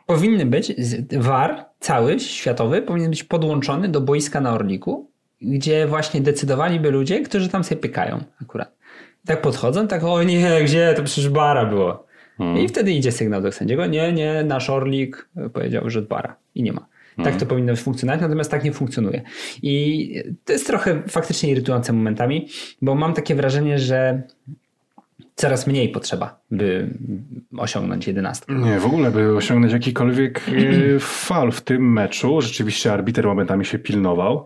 Powinny być, VAR cały, światowy, powinien być podłączony do boiska na Orliku, gdzie właśnie decydowaliby ludzie, którzy tam sobie pykają akurat. Tak podchodzą, tak o nie, gdzie, to przecież bara było. Hmm. I wtedy idzie sygnał do sędziego, nie, nie, nasz Orlik powiedział, że bara i nie ma. Tak to mhm. powinno funkcjonować, natomiast tak nie funkcjonuje. I to jest trochę faktycznie irytujące momentami, bo mam takie wrażenie, że coraz mniej potrzeba, by osiągnąć jedenastkę. Nie, w ogóle, by osiągnąć jakikolwiek e, fal w tym meczu. Rzeczywiście arbiter momentami się pilnował,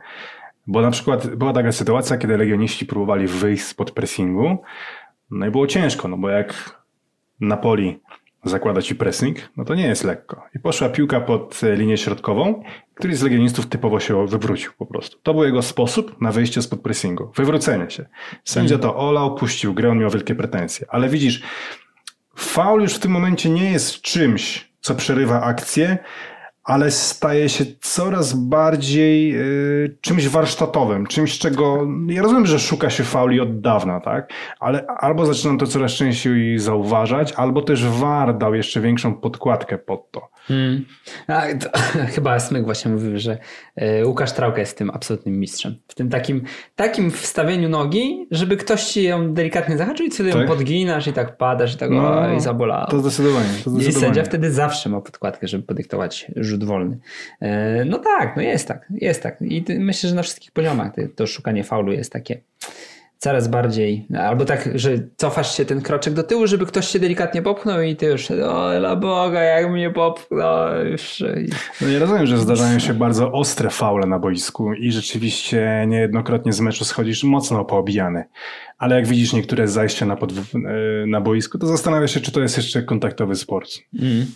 bo na przykład była taka sytuacja, kiedy legioniści próbowali wyjść spod pressingu, no i było ciężko, no bo jak Napoli zakłada ci pressing, no to nie jest lekko. I poszła piłka pod e, linię środkową, któryś z legionistów typowo się wywrócił po prostu. To był jego sposób na wyjście spod pressingu. Wywrócenie się. Sędzia to olał, puścił grę, on miał wielkie pretensje. Ale widzisz, faul już w tym momencie nie jest czymś, co przerywa akcję, ale staje się coraz bardziej y, czymś warsztatowym, czymś, czego ja rozumiem, że szuka się fauli od dawna, tak? Ale albo zaczynam to coraz częściej zauważać, albo też VAR dał jeszcze większą podkładkę pod to. Hmm. A, to, chyba Smyk właśnie mówił, że y, Łukasz Trałka jest tym absolutnym mistrzem. W tym takim, takim wstawieniu nogi, żeby ktoś ci ją delikatnie zahaczył i tak? ją podginasz i tak padasz i tak no, o, i zabolało. To zdecydowanie, to zdecydowanie. I sędzia wtedy zawsze ma podkładkę, żeby podyktować rzut wolny. E, no tak, no jest tak, jest tak. I myślę, że na wszystkich poziomach to szukanie faulu jest takie coraz bardziej, albo tak, że cofasz się ten kroczek do tyłu, żeby ktoś się delikatnie popchnął i ty już, o la Boga, jak mnie popchnął. Już. No ja rozumiem, że zdarzają się bardzo ostre faule na boisku i rzeczywiście niejednokrotnie z meczu schodzisz mocno poobijany. Ale jak widzisz niektóre zajścia na, pod, na boisku, to zastanawia się, czy to jest jeszcze kontaktowy sport. Mm.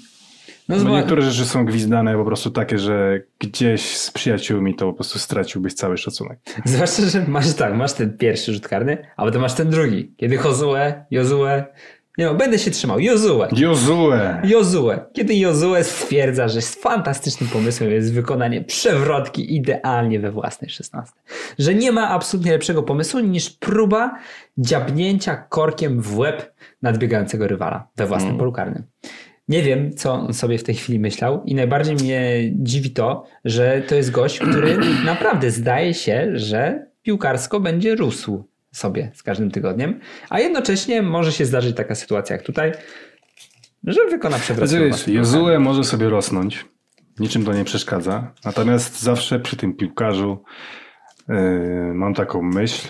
No, no niektóre rzeczy są gwizdane po prostu takie, że gdzieś z przyjaciółmi to po prostu straciłbyś cały szacunek. Zwłaszcza, że masz tak, masz ten pierwszy rzut karny, a potem masz ten drugi. Kiedy Jozue, Jozue, nie no, będę się trzymał. Jozue. Jozue. Jozue. Kiedy Jozue stwierdza, że fantastycznym pomysłem jest wykonanie przewrotki idealnie we własnej szesnastce. Że nie ma absolutnie lepszego pomysłu niż próba dziabnięcia korkiem w łeb nadbiegającego rywala we własnym mm. polu karnym. Nie wiem, co on sobie w tej chwili myślał, i najbardziej mnie dziwi to, że to jest gość, który naprawdę zdaje się, że piłkarsko będzie rósł sobie z każdym tygodniem, a jednocześnie może się zdarzyć taka sytuacja jak tutaj, że wykona przewrot. Znaczy, Jozue może sobie rosnąć, niczym to nie przeszkadza, natomiast zawsze przy tym piłkarzu yy, mam taką myśl,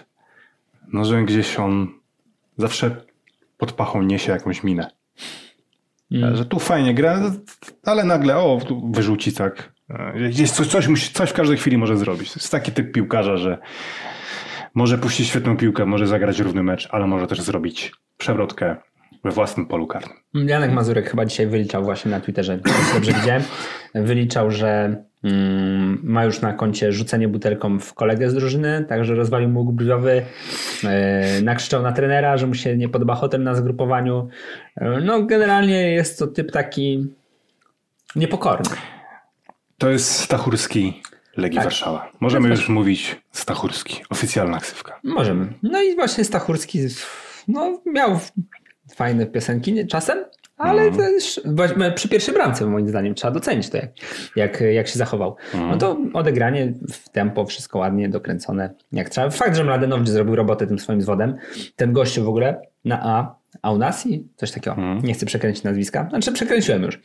no, że gdzieś on zawsze pod pachą niesie jakąś minę. Mm. Że tu fajnie gra, ale nagle o, wyrzuci tak. Gdzieś coś, coś, coś w każdej chwili może zrobić. To jest taki typ piłkarza, że może puścić świetną piłkę, może zagrać równy mecz, ale może też zrobić przewrotkę we własnym polu karnym. Janek Mazurek chyba dzisiaj wyliczał właśnie na Twitterze, dobrze widziałem, wyliczał, że mm, ma już na koncie rzucenie butelką w kolegę z drużyny, także rozwalił mu brwiowy, yy, nakrzyczał na trenera, że mu się nie podoba hotel na zgrupowaniu. Yy, no generalnie jest to typ taki niepokorny. To jest Stachurski Legii tak. Warszawa. Możemy już mówić Stachurski, oficjalna ksywka. Możemy. No i właśnie Stachurski no, miał fajne piosenki czasem, ale mm. też przy pierwszej bramce moim zdaniem trzeba docenić to, jak, jak, jak się zachował. Mm. No to odegranie w tempo, wszystko ładnie dokręcone jak trzeba. Fakt, że Mladenowicz zrobił robotę tym swoim zwodem. Ten gościu w ogóle na A, Aunasi, coś takiego. Mm. Nie chcę przekręcić nazwiska. Znaczy przekręciłem już,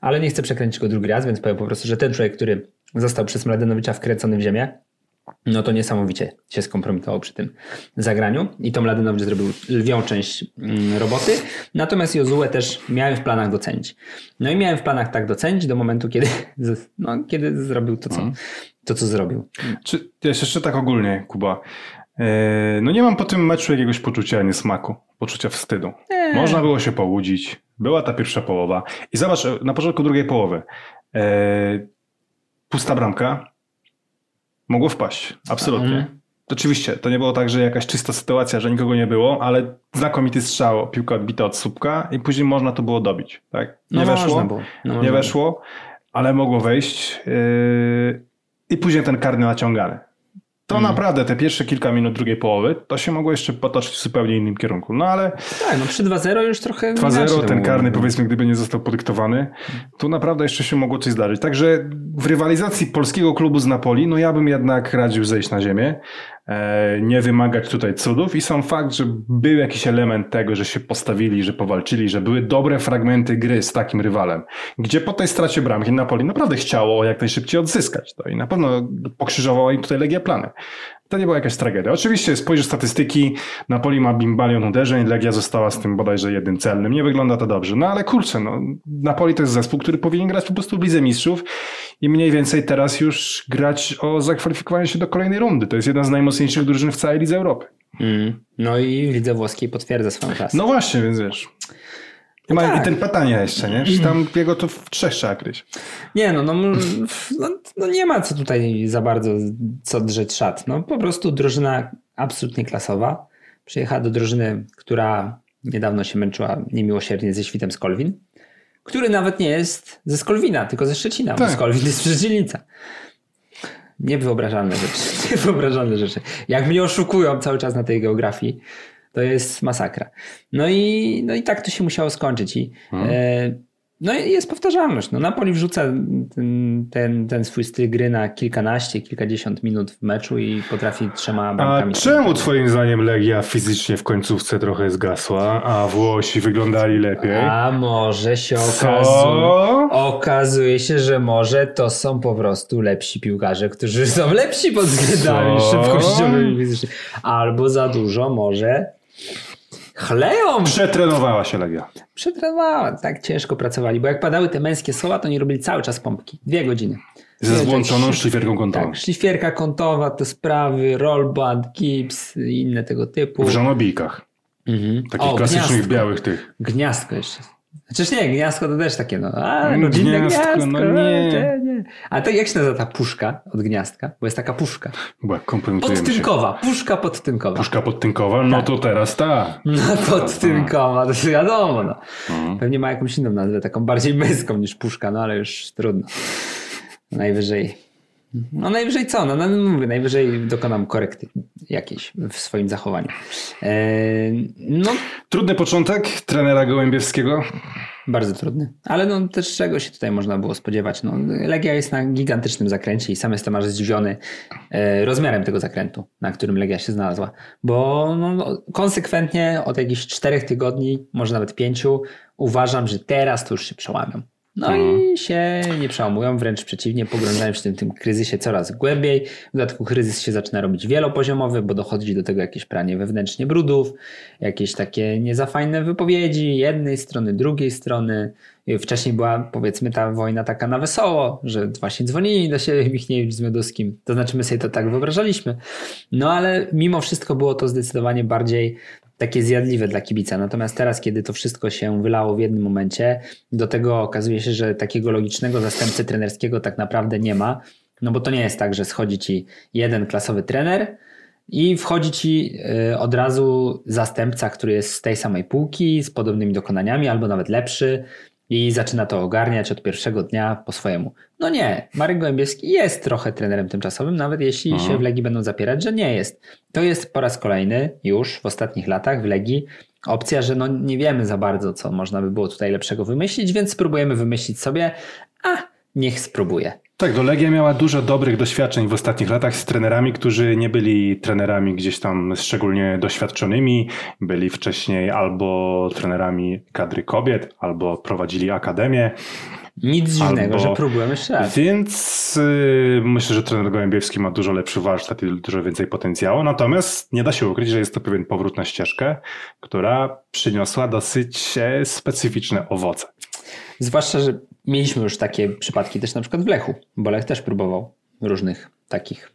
ale nie chcę przekręcić go drugi raz, więc powiem po prostu, że ten człowiek, który został przez Mladenowicza wkręcony w ziemię, no to niesamowicie się skompromitował przy tym zagraniu i Tom Ladynowicz zrobił lwią część mm, roboty, natomiast Jozue też miałem w planach docenić. No i miałem w planach tak docenić do momentu, kiedy, no, kiedy zrobił to, co, mhm. to, co zrobił. Czy jeszcze tak ogólnie, Kuba, e, no nie mam po tym meczu jakiegoś poczucia niesmaku, poczucia wstydu. Eee. Można było się połudzić, była ta pierwsza połowa i zobacz, na początku drugiej połowy e, pusta bramka, Mogło wpaść, absolutnie. Mhm. Oczywiście, to nie było tak, że jakaś czysta sytuacja, że nikogo nie było, ale znakomity strzał, piłka odbita od słupka i później można to było dobić. Tak? Nie no weszło, no nie weszło, ale mogło wejść yy, i później ten karny naciągany. To mm. naprawdę te pierwsze kilka minut drugiej połowy, to się mogło jeszcze potoczyć w zupełnie innym kierunku. No ale. Tak, no przy 2-0 już trochę. 2-0, ten karny, powiedzmy, gdyby nie został podyktowany, to naprawdę jeszcze się mogło coś zdarzyć. Także w rywalizacji polskiego klubu z Napoli, no ja bym jednak radził zejść na ziemię. E, nie wymagać tutaj cudów i sam fakt, że był jakiś element tego, że się postawili, że powalczyli, że były dobre fragmenty gry z takim rywalem, gdzie po tej stracie bramki Napoli naprawdę chciało jak najszybciej odzyskać to i na pewno pokrzyżowała im tutaj Legia plany. To nie była jakaś tragedia. Oczywiście spojrzysz statystyki, Napoli ma bimbalion uderzeń, Legia została z tym bodajże jednym celnym. Nie wygląda to dobrze. No ale kurczę, no, Napoli to jest zespół, który powinien grać po prostu w Lidze Mistrzów i mniej więcej teraz już grać o zakwalifikowanie się do kolejnej rundy. To jest jedna z najmocniejszych drużyn w całej Lidze Europy. Mm. No i w Lidze Włoskiej potwierdza swoją klasę. No właśnie, więc wiesz... Tak. I ten pytanie jeszcze, nie? Tam jego to w trzech trzeba kryć? Nie, no, no, no, no, nie ma co tutaj za bardzo co drzeć szat. No po prostu drużyna absolutnie klasowa. Przyjechała do drużyny, która niedawno się męczyła niemiłosiernie ze świtem z Kolwin. który nawet nie jest ze Skolwina, tylko ze Szczecina, Tak. bo Skolwin jest Dzielnica. Niewyobrażalne rzeczy. Niewyobrażalne rzeczy. Jak mnie oszukują cały czas na tej geografii, to jest masakra. No i, no i tak to się musiało skończyć. I, e, no i jest powtarzalność. No Napoli wrzuca ten, ten, ten swój styl gry na kilkanaście, kilkadziesiąt minut w meczu i potrafi trzema A bramkami. czemu twoim zdaniem Legia fizycznie w końcówce trochę zgasła, a Włosi wyglądali lepiej? A może się okazuje, okazuje się, że może to są po prostu lepsi piłkarze, którzy są lepsi pod względami szybkościowymi. fizycznymi. Albo za dużo może chleją. Przetrenowała się Legia. Przetrenowała, tak ciężko pracowali, bo jak padały te męskie słowa, to oni robili cały czas pompki. Dwie godziny. Ze tak, szlifierką kątową. Tak, szlifierka kątowa, te sprawy, rollband, gips i inne tego typu. W żonobijkach. Mhm. Takich O, klasycznych gniazdko. białych tych. Gniazdko jeszcze. Chociaż nie, gniazdko to też takie, no, a, Mm, rodzinne gniazdko, gniazdko, no nie. te, nie. A to jak się nazywa ta puszka od gniazdka? Bo jest taka puszka. Kompromitujemy się. Podtynkowa, puszka podtynkowa. Puszka podtynkowa? No Tak. to teraz ta. No podtynkowa, to się wiadomo, no. Mhm. Pewnie ma jakąś inną nazwę, taką bardziej męską niż puszka, no ale już trudno. Najwyżej. No najwyżej co? No, no mówię, najwyżej dokonam korekty jakiejś w swoim zachowaniu. Eee, no Trudny początek trenera Gołębiewskiego. Bardzo trudny. Ale no też czego się tutaj można było spodziewać? No, Legia jest na gigantycznym zakręcie i sam jestem aż zdziwiony e, rozmiarem tego zakrętu, na którym Legia się znalazła. Bo no, no, konsekwentnie od jakichś czterech tygodni, może nawet pięciu, uważam, że teraz to już się przełamią. No i się nie przełamują, wręcz przeciwnie, pogrążają się w tym, tym kryzysie coraz głębiej. W dodatku kryzys się zaczyna robić wielopoziomowy, bo dochodzi do tego jakieś pranie wewnętrznie brudów, jakieś takie niezafajne wypowiedzi jednej strony, drugiej strony. Wcześniej była powiedzmy ta wojna taka na wesoło, że właśnie dzwonili do siebie Michniewicz z Miodowskim. To znaczy my sobie to tak wyobrażaliśmy. No ale mimo wszystko było to zdecydowanie bardziej takie zjadliwe dla kibica. Natomiast teraz, kiedy to wszystko się wylało w jednym momencie, do tego okazuje się, że takiego logicznego zastępcy trenerskiego tak naprawdę nie ma. No bo to nie jest tak, że schodzi ci jeden klasowy trener i wchodzi ci y, od razu zastępca, który jest z tej samej półki, z podobnymi dokonaniami, albo nawet lepszy i zaczyna to ogarniać od pierwszego dnia po swojemu. No nie, Marek Gołębiewski jest trochę trenerem tymczasowym, nawet jeśli Mhm. się w Legii będą zapierać, że nie jest. To jest po raz kolejny już w ostatnich latach w Legii opcja, że no nie wiemy za bardzo, co można by było tutaj lepszego wymyślić, więc spróbujemy wymyślić sobie, a niech spróbuje. Tak, do Legia miała dużo dobrych doświadczeń w ostatnich latach z trenerami, którzy nie byli trenerami gdzieś tam szczególnie doświadczonymi, byli wcześniej albo trenerami kadry kobiet, albo prowadzili akademię. Nic dziwnego, Albo- że próbujemy jeszcze raz. Więc y, myślę, że trener Gołębiewski ma dużo lepszy warsztat i dużo więcej potencjału. Natomiast nie da się ukryć, że jest to pewien powrót na ścieżkę, która przyniosła dosyć e, specyficzne owoce. Zwłaszcza, że mieliśmy już takie przypadki też na przykład w Lechu, bo Lech też próbował różnych takich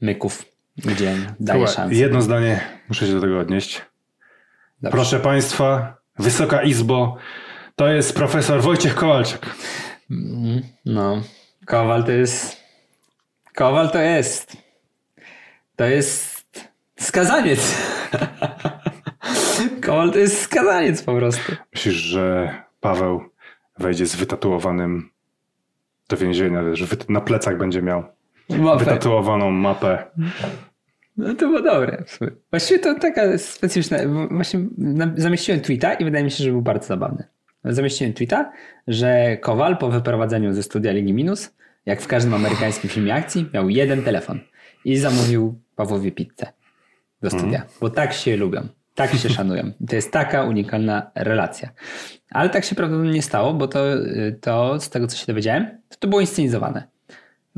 myków, gdzie daje szansę. Jedno zdanie muszę się do tego odnieść. Dobrze. Proszę Państwa, Wysoka Izbo, to jest profesor Wojciech Kowalczyk. Mm, No, Kowal to jest. Kowal to jest. To jest skazaniec. Kowal to jest skazaniec po prostu. Myślisz, że Paweł wejdzie z wytatuowanym do więzienia, że wyt- na plecach będzie miał Mapę. wytatuowaną mapę. No to było dobre. Właściwie to taka specyficzna. Właśnie zamieściłem tweeta i wydaje mi się, że był bardzo zabawny. Zamieściłem tweeta, że Kowal po wyprowadzeniu ze studia Ligi Minus, jak w każdym amerykańskim filmie akcji, miał jeden telefon i zamówił Pawłowi pizzę do studia, bo tak się lubią. Tak się szanują. To jest taka unikalna relacja. Ale tak się prawdopodobnie nie stało, bo to, to z tego, co się dowiedziałem, to, to było inscenizowane.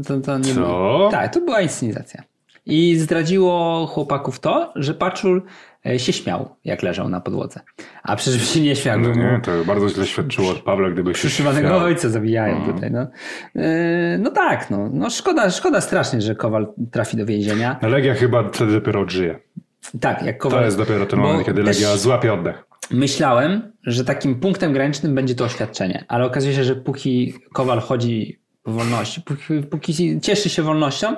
To, to nie Co? Było, tak, to była inscenizacja. I zdradziło chłopaków to, że Paczul e, się śmiał, jak leżał na podłodze. A przecież się nie śmiał. No nie, to bardzo źle świadczyło od Pawła, gdyby się Przyszywanego śmiał. ojca zabijają Mhm. tutaj. No. Yy, no tak, no. no szkoda, szkoda strasznie, że Kowal trafi do więzienia. No Legia chyba wtedy dopiero odżyje. Tak, jak Kowal. To jest dopiero ten moment, kiedy Legia złapie oddech. Myślałem, że takim punktem granicznym będzie to oświadczenie, ale okazuje się, że póki Kowal chodzi po wolności, póki, póki cieszy się wolnością,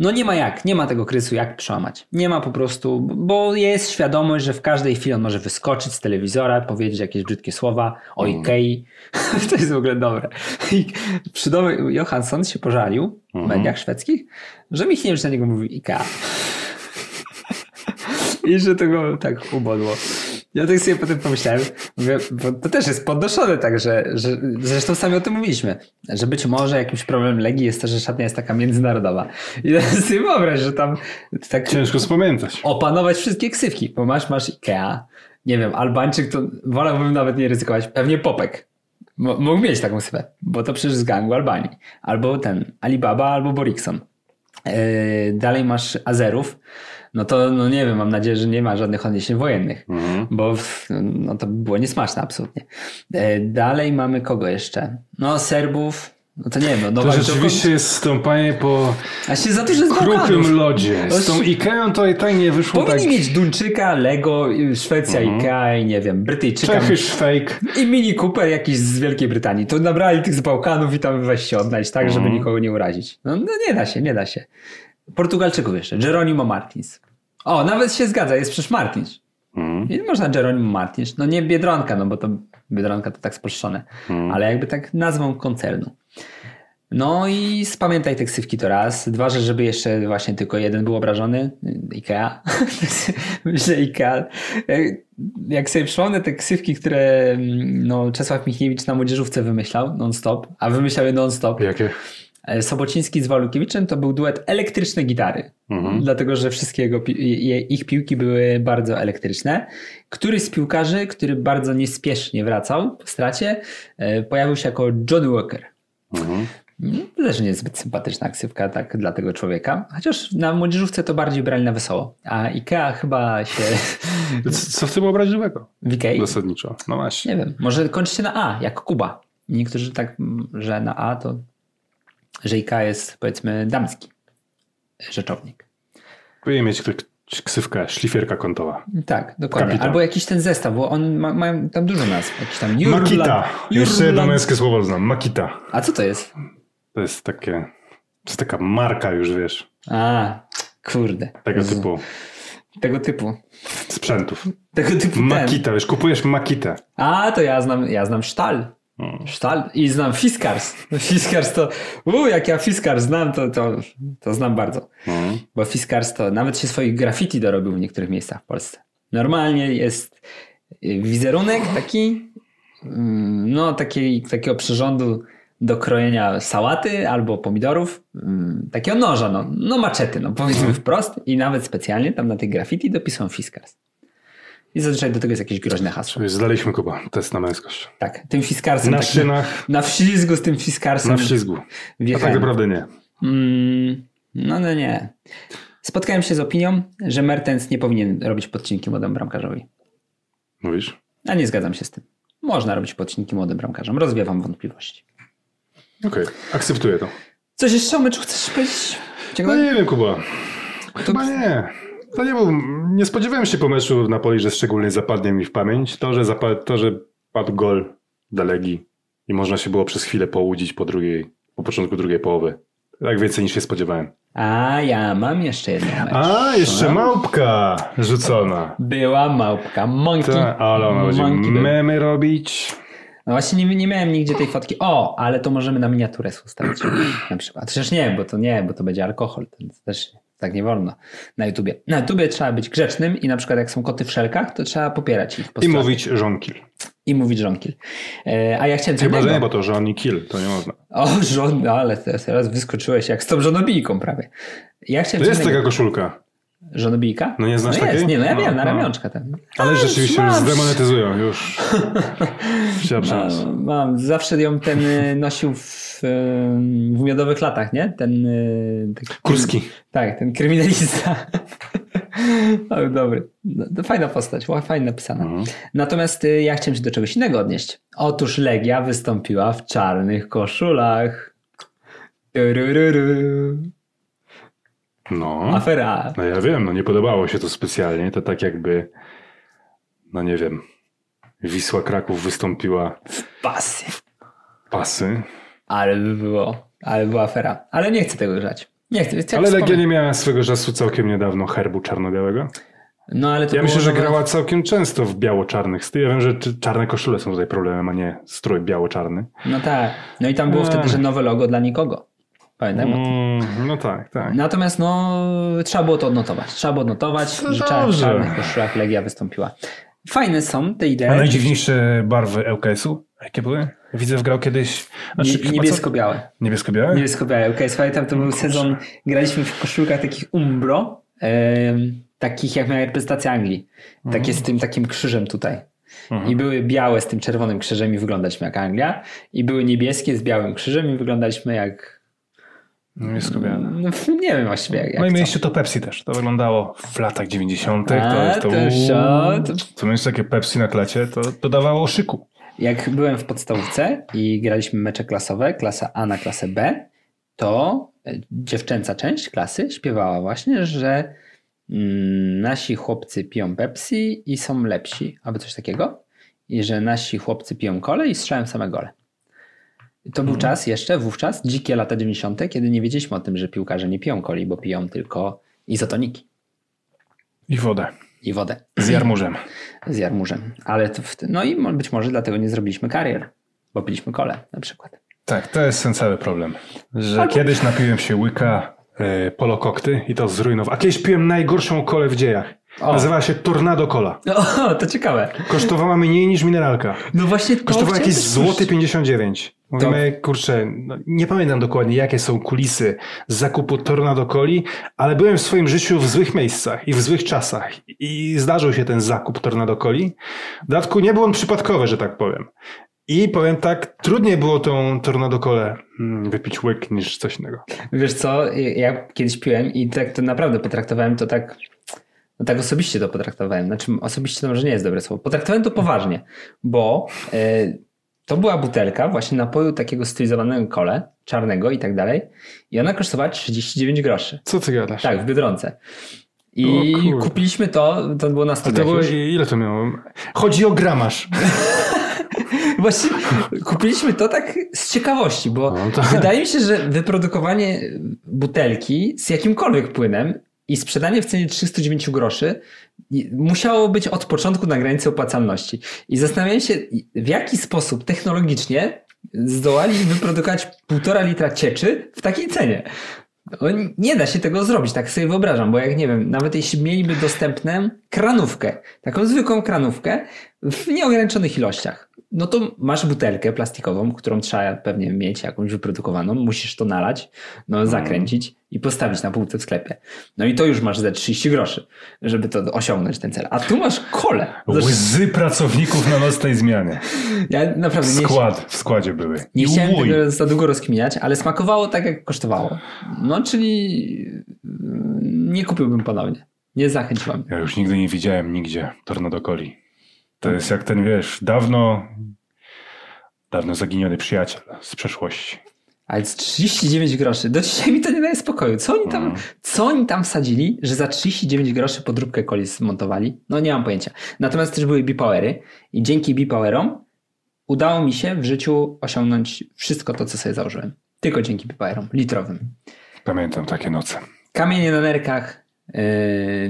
No nie ma jak, nie ma tego kryzysu jak przełamać. Nie ma po prostu, bo jest świadomość, że w każdej chwili on może wyskoczyć z telewizora, powiedzieć jakieś brzydkie słowa o Mm. Ikei. to jest w ogóle dobre. Przydomy Johansson się pożalił w Mhm. mediach szwedzkich, że Michniewicz na niego mówi Ikea. I że to go tak ubodło. Ja tak sobie potem pomyślałem, mówię, bo to też jest podnoszone tak, że, że zresztą sami o tym mówiliśmy, że być może jakimś problemem Legii jest to, że szatnia jest taka międzynarodowa. I teraz sobie wyobraź, że tam tak Ciężko spamiętać. opanować wszystkie ksywki, bo masz, masz Ikea, nie wiem, Albańczyk to wolałbym nawet nie ryzykować, pewnie Popek. Mógł mieć taką ksywę, bo to przecież z gangu Albanii. Albo ten, Alibaba, albo Borikson. Yy, dalej masz Azerów, no to no nie wiem, mam nadzieję, że nie ma żadnych odniesień wojennych, Mhm. bo no to by było niesmaczne absolutnie. Yy, dalej mamy kogo jeszcze? No Serbów, no to nie wiem, no To rzeczywiście jest stąpanie po A się za z Bałkanów. kruchym lodzie. Z tą Ikeą to i tak nie wyszło Powinni tak. mieć Duńczyka, Lego, Szwecja, Ikea i nie wiem, Brytyjczyka Czechy, Szwejk. i Mini Cooper jakiś z Wielkiej Brytanii. To nabrali tych z Bałkanów i tam weź się odnaleźć tak, żeby nikogo nie urazić. No, no nie da się, nie da się. Portugalczyków jeszcze. Geronimo Martins. O, nawet się zgadza, jest przecież Martins. Mhm. I można Geronimo Martins. No nie Biedronka, no bo to Biedronka to tak spolszczone. Ale jakby tak nazwą koncernu. No i spamiętaj te ksywki to raz. Dwa, że żeby jeszcze właśnie tylko jeden był obrażony. Ikea. Myślę Ikea. Jak sobie przypomnę te ksywki, które mm, no, Czesław Michniewicz na młodzieżówce wymyślał non-stop, a wymyślał je non-stop. Jakie? E, Sobociński z Walukiewiczem to był duet elektryczne gitary. Mhm. Dlatego, że wszystkie jego, ich piłki były bardzo elektryczne. Któryś z piłkarzy, który bardzo niespiesznie wracał po stracie, e, pojawił się jako Johnny Walker. Mhm. To też nie jest zbyt sympatyczna ksywka tak dla tego człowieka. Chociaż na młodzieżówce to bardziej brali na wesoło. A Ikea chyba się Co w tym obraźliwego? w Ikei, Zasadniczo. No właśnie. nie wiem, może kończy się na A, jak Kuba. Niektórzy tak, mm, że na A to, że Ikea jest powiedzmy damski rzeczownik. Powinien mieć ksywkę, szlifierka kątowa. Tak, dokładnie. Kapitan. Albo jakiś ten zestaw, bo on ma, mają tam dużo nazw. Jakiś tam Jurla, Makita. Jeszcze jedno męskie słowo znam. Makita. A co to jest? To jest takie... To jest taka marka już, wiesz. A, kurde. Tego Z- typu Tego typu. sprzętów. Tego typu ten. Makita, wiesz, kupujesz Makitę. A, to ja znam, ja znam Sztal. Sztal i znam Fiskars. Fiskars to, u, jak ja Fiskars znam, to, to, to znam bardzo. Mhm. Bo Fiskars to nawet się swoich graffiti dorobił w niektórych miejscach w Polsce. Normalnie jest y, wizerunek taki, mm, no taki, takiego przyrządu do krojenia sałaty albo pomidorów, mm, takiego noża, no, no maczety, no powiedzmy wprost i nawet specjalnie tam na tej graffiti dopisują Fiskars. I zazwyczaj do tego jest jakieś groźne hasło. Zdaliśmy Kuba. Test na męskość. Tak, tym Fiskarsem. Na takim- szynach, Na wślizgu z tym Fiskarsem. na wślizgu. A wjechałem. tak naprawdę nie. Mm, no, no nie. Spotkałem się z opinią, że Mertens nie powinien robić podcinki młodemu bramkarzowi. Mówisz? A nie zgadzam się z tym. Można robić podcinki młodym bramkarzom. Rozwiewam wątpliwości. Okej, akceptuję to. Coś jeszcze o meczu chcesz powiedzieć? No nie wiem, Kuba. Chyba nie. To nie był, nie spodziewałem się po meczu Napoli, że szczególnie zapadnie mi w pamięć. To, że, zapad, to, że padł gol dla Legii i można się było przez chwilę połudzić po drugiej, po początku drugiej połowy. Tak więcej niż się spodziewałem. A ja mam jeszcze jedną mecz. A, jeszcze małpka rzucona. Była małpka. Monkey. Ta, ale ona będzie Monkey był. memy robić. No właśnie nie, nie miałem nigdzie tej fotki. O, ale to możemy na miniaturę ustawić. na przykład. Przecież nie, bo to nie, bo to będzie alkohol. To też tak nie wolno na YouTubie. Na YouTubie trzeba być grzecznym i na przykład jak są koty w szelkach, to trzeba popierać ich. I postulaty. mówić żonkil. I mówić żonkil. E, a ja chciałem Chyba, że nie, bo to żoni kill, to nie można. O, żon, no, ale teraz, wyskoczyłeś jak z tą żonobijką prawie. Ja chciałem To jest taka koszulka. Żonobijka? No nie znasz no jest, takiej? nie, no ja No, wiem, na no. ramionczka ten. Ale A, rzeczywiście już mam, zdemonetyzują, już. Chciała przemoc. Mam, mam. Zawsze ją ten y, nosił w, w miodowych latach, nie? Ten... y, taki- Kurski. Tak, ten kryminalista. Ale dobry. No, fajna postać, fajnie napisana. Mhm. Natomiast y, ja chciałem się do czegoś innego odnieść. Otóż Legia wystąpiła w czarnych koszulach. Turururu. No. Afera. No ja wiem, no nie podobało się to specjalnie. To tak jakby, no nie wiem, Wisła Kraków wystąpiła Pasy. pasy. Ale by było. Ale była afera. Ale nie chcę tego grzać. Nie chcę, chcę Ale Legia nie miała swego czasu całkiem niedawno herbu czarno-białego. No ale to Ja myślę, że grała całkiem często w biało-czarnych styliach. Ja wiem, że czarne koszule są tutaj problemem, a nie strój biało-czarny. No tak. No i tam było wtedy, że nowe logo dla nikogo. Pamiętam. Mm, no tak, tak. Natomiast no, trzeba było to odnotować. Trzeba było odnotować, No że dobrze. czarnych koszulach Legia wystąpiła. Fajne są te idee. A najdziwniejsze barwy ŁKS-u? Jakie były? Widzę, wgrał kiedyś... Znaczy, Nie- Niebiesko-białe. Niebiesko-białe? Niebiesko-białe. Okay, pamiętam, to był sezon, graliśmy w koszulkach takich Umbro, takich jak miała reprezentacja Anglii. Takie z tym takim krzyżem tutaj. I były białe z tym czerwonym krzyżem i wyglądaliśmy jak Anglia. I były niebieskie z białym krzyżem i wyglądaliśmy jak... Niebiesko-białe. No, nie wiem właściwie jak, No i co. mieliście to Pepsi też. To wyglądało w latach 90. A, to jest to. to szot. Co miałeś takie Pepsi na klecie, to dodawało szyku. Jak byłem w podstawówce i graliśmy mecze klasowe, klasa A na klasę B, to e, dziewczęca część klasy śpiewała właśnie, że mm, nasi chłopcy piją Pepsi i są lepsi, albo coś takiego. I że nasi chłopcy piją kole i strzelają same gole. To był czas jeszcze, wówczas, dzikie lata 90., kiedy nie wiedzieliśmy o tym, że piłkarze nie piją coli, bo piją tylko izotoniki I wodę. i wodę Z jarmużem. z jarmużem. Ale w, no i być może dlatego nie zrobiliśmy karier, bo piliśmy kole na przykład. Tak, to jest ten cały problem. Że Albo- kiedyś napiłem się łyka e, polokokty i to zrujnował. A kiedyś piłem najgorszą kolę w dziejach. O. Nazywała się Tornado Cola. O, to ciekawe. Kosztowała mniej niż mineralka. No właśnie to Kosztowała jakieś złoty słyszeć. 59. Mówimy, kurczę, no, nie pamiętam dokładnie jakie są kulisy zakupu Tornado Coli, ale byłem w swoim życiu w złych miejscach i w złych czasach i zdarzył się ten zakup Tornado Coli. W dodatku nie był on przypadkowy, że tak powiem. I powiem tak, trudniej było tą Tornado Colę mm, wypić łyk niż coś innego. Wiesz co, ja kiedyś piłem i tak to naprawdę potraktowałem to tak, no tak osobiście to potraktowałem. Znaczy osobiście to może nie jest dobre słowo. Potraktowałem to poważnie, bo e, to była butelka właśnie napoju takiego stylizowanego kole, czarnego i tak dalej i ona kosztowała 39 groszy. Co ty gadasz? Tak, w Biedronce. I kupiliśmy to, to było na A to studiach było, ile to miało? Chodzi o gramasz. Właśnie kupiliśmy to tak z ciekawości, bo No to- wydaje mi się, że wyprodukowanie butelki z jakimkolwiek płynem i sprzedanie w cenie 309 groszy musiało być od początku na granicy opłacalności. I zastanawiałem się, w jaki sposób technologicznie zdołali wyprodukować półtora litra cieczy w takiej cenie. No, nie da się tego zrobić, tak sobie wyobrażam, bo jak nie wiem, nawet jeśli mieliby dostępną kranówkę, taką zwykłą kranówkę w nieograniczonych ilościach, no to masz butelkę plastikową, którą trzeba pewnie mieć jakąś wyprodukowaną, musisz to nalać, no zakręcić i postawić na półce w sklepie. No i to już masz ze 30 groszy, żeby to osiągnąć ten cel. A tu masz kole. Zresztą Łzy pracowników na nocnej zmianie. Ja naprawdę nie, Skład w składzie były. nie chciałem tego za długo rozkminiać, ale smakowało tak, jak kosztowało. No, czyli mm, nie kupiłbym ponownie. Nie zachęciłam. Ja już nigdy nie widziałem nigdzie Tornado Coli. To jest jak ten, wiesz, dawno, dawno zaginiony przyjaciel z przeszłości. Ale z 39 groszy. Do dzisiaj mi to nie daje spokoju. Co oni tam, co oni tam wsadzili, że za 39 groszy podróbkę coli zmontowali? No nie mam pojęcia. Natomiast też były bipowery i dzięki bipowerom udało mi się w życiu osiągnąć wszystko to, co sobie założyłem. Tylko dzięki bipowerom litrowym. Pamiętam takie noce. Kamienie na nerkach,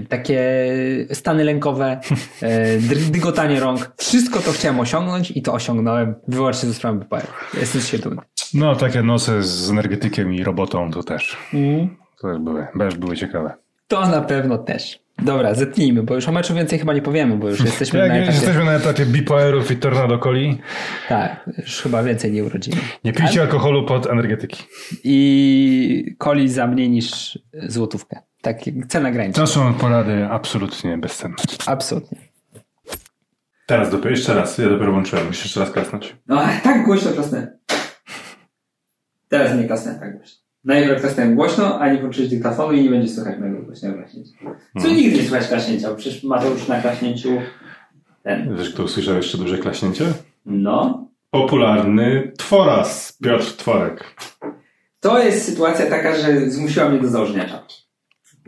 takie stany lękowe, yy, dygotanie rąk. Wszystko to chciałem osiągnąć i to osiągnąłem wyłącznie ze sprawą bipowerów. Jestem się dumny. No, takie noce z energetykiem i robotą to też. To też były, też były ciekawe. To na pewno też. Dobra, zetnijmy, bo już o meczu więcej chyba nie powiemy, bo już jesteśmy Jak na etapie... jesteśmy na etapie bipowerów i Tornado Coli, Tak, już chyba więcej nie urodzimy. nie pijcie alkoholu pod energetyki. I coli za mniej niż złotówkę. Tak, cena graniczna. To są porady absolutnie bezcenne. Absolutnie. Teraz dopiero, jeszcze raz, ja dopiero włączyłem, musisz jeszcze raz klasnąć. No, tak głośno klasnę. Teraz nie klasnę tak głośno. Najpierw klasnąłem głośno, a nie włączyłeś dyktafonu i nie będzie słychać mojego głośnego klaśnięcia. Co nigdy nie słychać klaśnięcia, bo przecież Mateusz na klaśnięciu ten, Wiesz, kto usłyszał jeszcze duże klaśnięcie? no. Popularny Tworas, Piotr Tworek. To jest sytuacja taka, że zmusiła mnie do założenia czapki.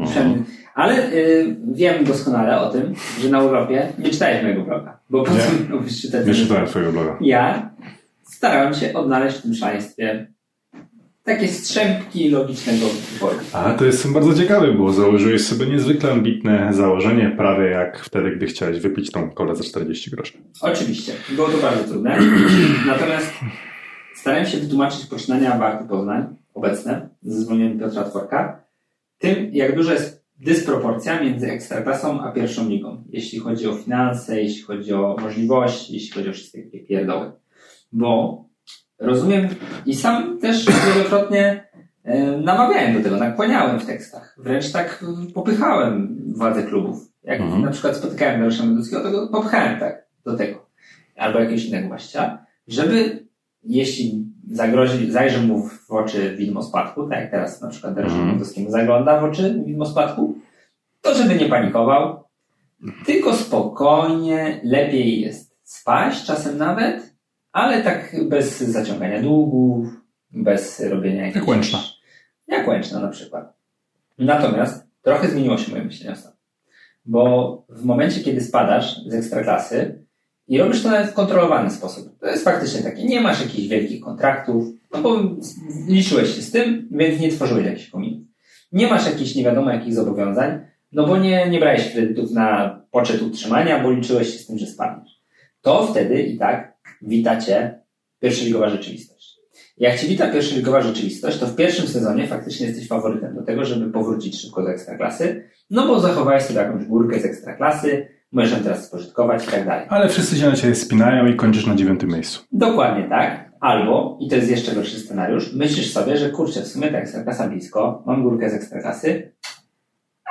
Przynajmniej- Ale y, wiem doskonale o tym, że na urlopie nie czytałeś mojego bloga. Bo po co miałbyś czytać? Nie czytałem twojego bloga. Ja starałem się odnaleźć w tym szaleństwie takie strzępki logicznego wyboru. A to jest bardzo ciekawe, bo założyłeś sobie niezwykle ambitne założenie, prawie jak wtedy, gdy chciałeś wypić tą kolę za 40 groszy. Oczywiście, było to bardzo trudne. Natomiast starałem się wytłumaczyć poczynania Warty Poznań obecne ze zwolnieniem Piotra Tworka tym, jak duża jest dysproporcja między ekstraklasą a pierwszą ligą, jeśli chodzi o finanse, jeśli chodzi o możliwości, jeśli chodzi o wszystkie takie pierdoły. Bo rozumiem i sam też wielokrotnie e, namawiałem do tego, nakłaniałem w tekstach. Wręcz tak popychałem władze klubów. Jak Mhm. na przykład spotykałem Dariusza Meduskiego, to go popchałem tak do tego. Albo jakiegoś innego właściciela, żeby jeśli zagrozi, zajrzy mu w oczy widmo spadku, tak jak teraz na przykład Dariuszowi Mhm. Meduskiemu zagląda w oczy widmo spadku, to żeby nie panikował, tylko spokojnie, lepiej jest spaść czasem nawet, ale tak bez zaciągania długów, bez robienia jakichś... Łęczna. Jak Łęczna na przykład. Natomiast trochę zmieniło się moje myślenie ostatnio. Bo w momencie, kiedy spadasz z ekstraklasy i robisz to nawet w kontrolowany sposób, to jest faktycznie takie, nie masz jakichś wielkich kontraktów, no bo liczyłeś się z tym, więc nie tworzyłeś jakichś kominów. Nie masz jakichś nie wiadomo jakich zobowiązań, no bo nie, nie brałeś kredytów na poczet utrzymania, bo liczyłeś się z tym, że spadniesz. To wtedy i tak witacie pierwszoligowa rzeczywistość. Jak ci wita pierwszoligowa rzeczywistość, to w pierwszym sezonie faktycznie jesteś faworytem do tego, żeby powrócić szybko do ekstraklasy, no bo zachowałeś sobie jakąś górkę z ekstraklasy, możesz ją teraz spożytkować i tak dalej. Ale wszyscy się na ciebie spinają i kończysz na dziewiątym miejscu. Dokładnie tak. Albo, i to jest jeszcze gorszy scenariusz, myślisz sobie, że kurczę, w sumie ta ekstraklasa blisko, mam górkę z ekstraklasy,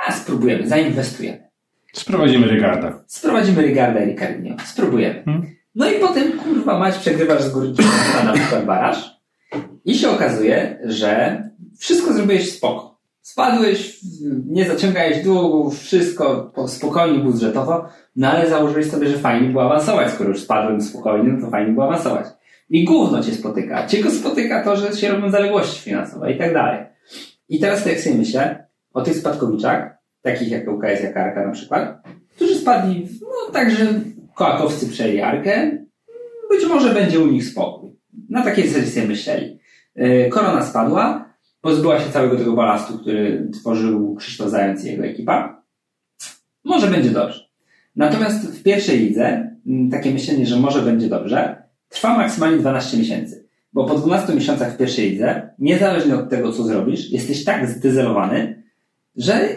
a spróbujemy, zainwestujemy. Sprowadzimy Rygarda. Sprowadzimy Rigarda i Ricardinho. Spróbujemy. Hmm. No i potem, kurwa mać, przegrywasz z górki na na przykład baraż i się okazuje, że wszystko zrobiłeś spoko. Spadłeś, nie zaciągałeś długów, wszystko po- spokojnie budżetowo, no ale założyłeś sobie, że fajnie było awansować. Skoro już spadłem spokojnie, no to fajnie było awansować. I gówno cię spotyka. Cię go spotyka to, że się robią zaległości finansowe i tak dalej. I teraz tak sobie myślę o tych spadkowiczach, takich jak UKS Jakarka na przykład, którzy spadli, no tak, że kołakowcy przejęli Arkę, być może będzie u nich spokój. Na takiej zasadzie sobie myśleli. Yy, Korona spadła, pozbyła się całego tego balastu, który tworzył Krzysztof Zając i jego ekipa. Może będzie dobrze. Natomiast w pierwszej lidze mm, takie myślenie, że może będzie dobrze, trwa maksymalnie 12 miesięcy. Bo po 12 miesiącach w pierwszej lidze, niezależnie od tego, co zrobisz, jesteś tak zdezelowany, że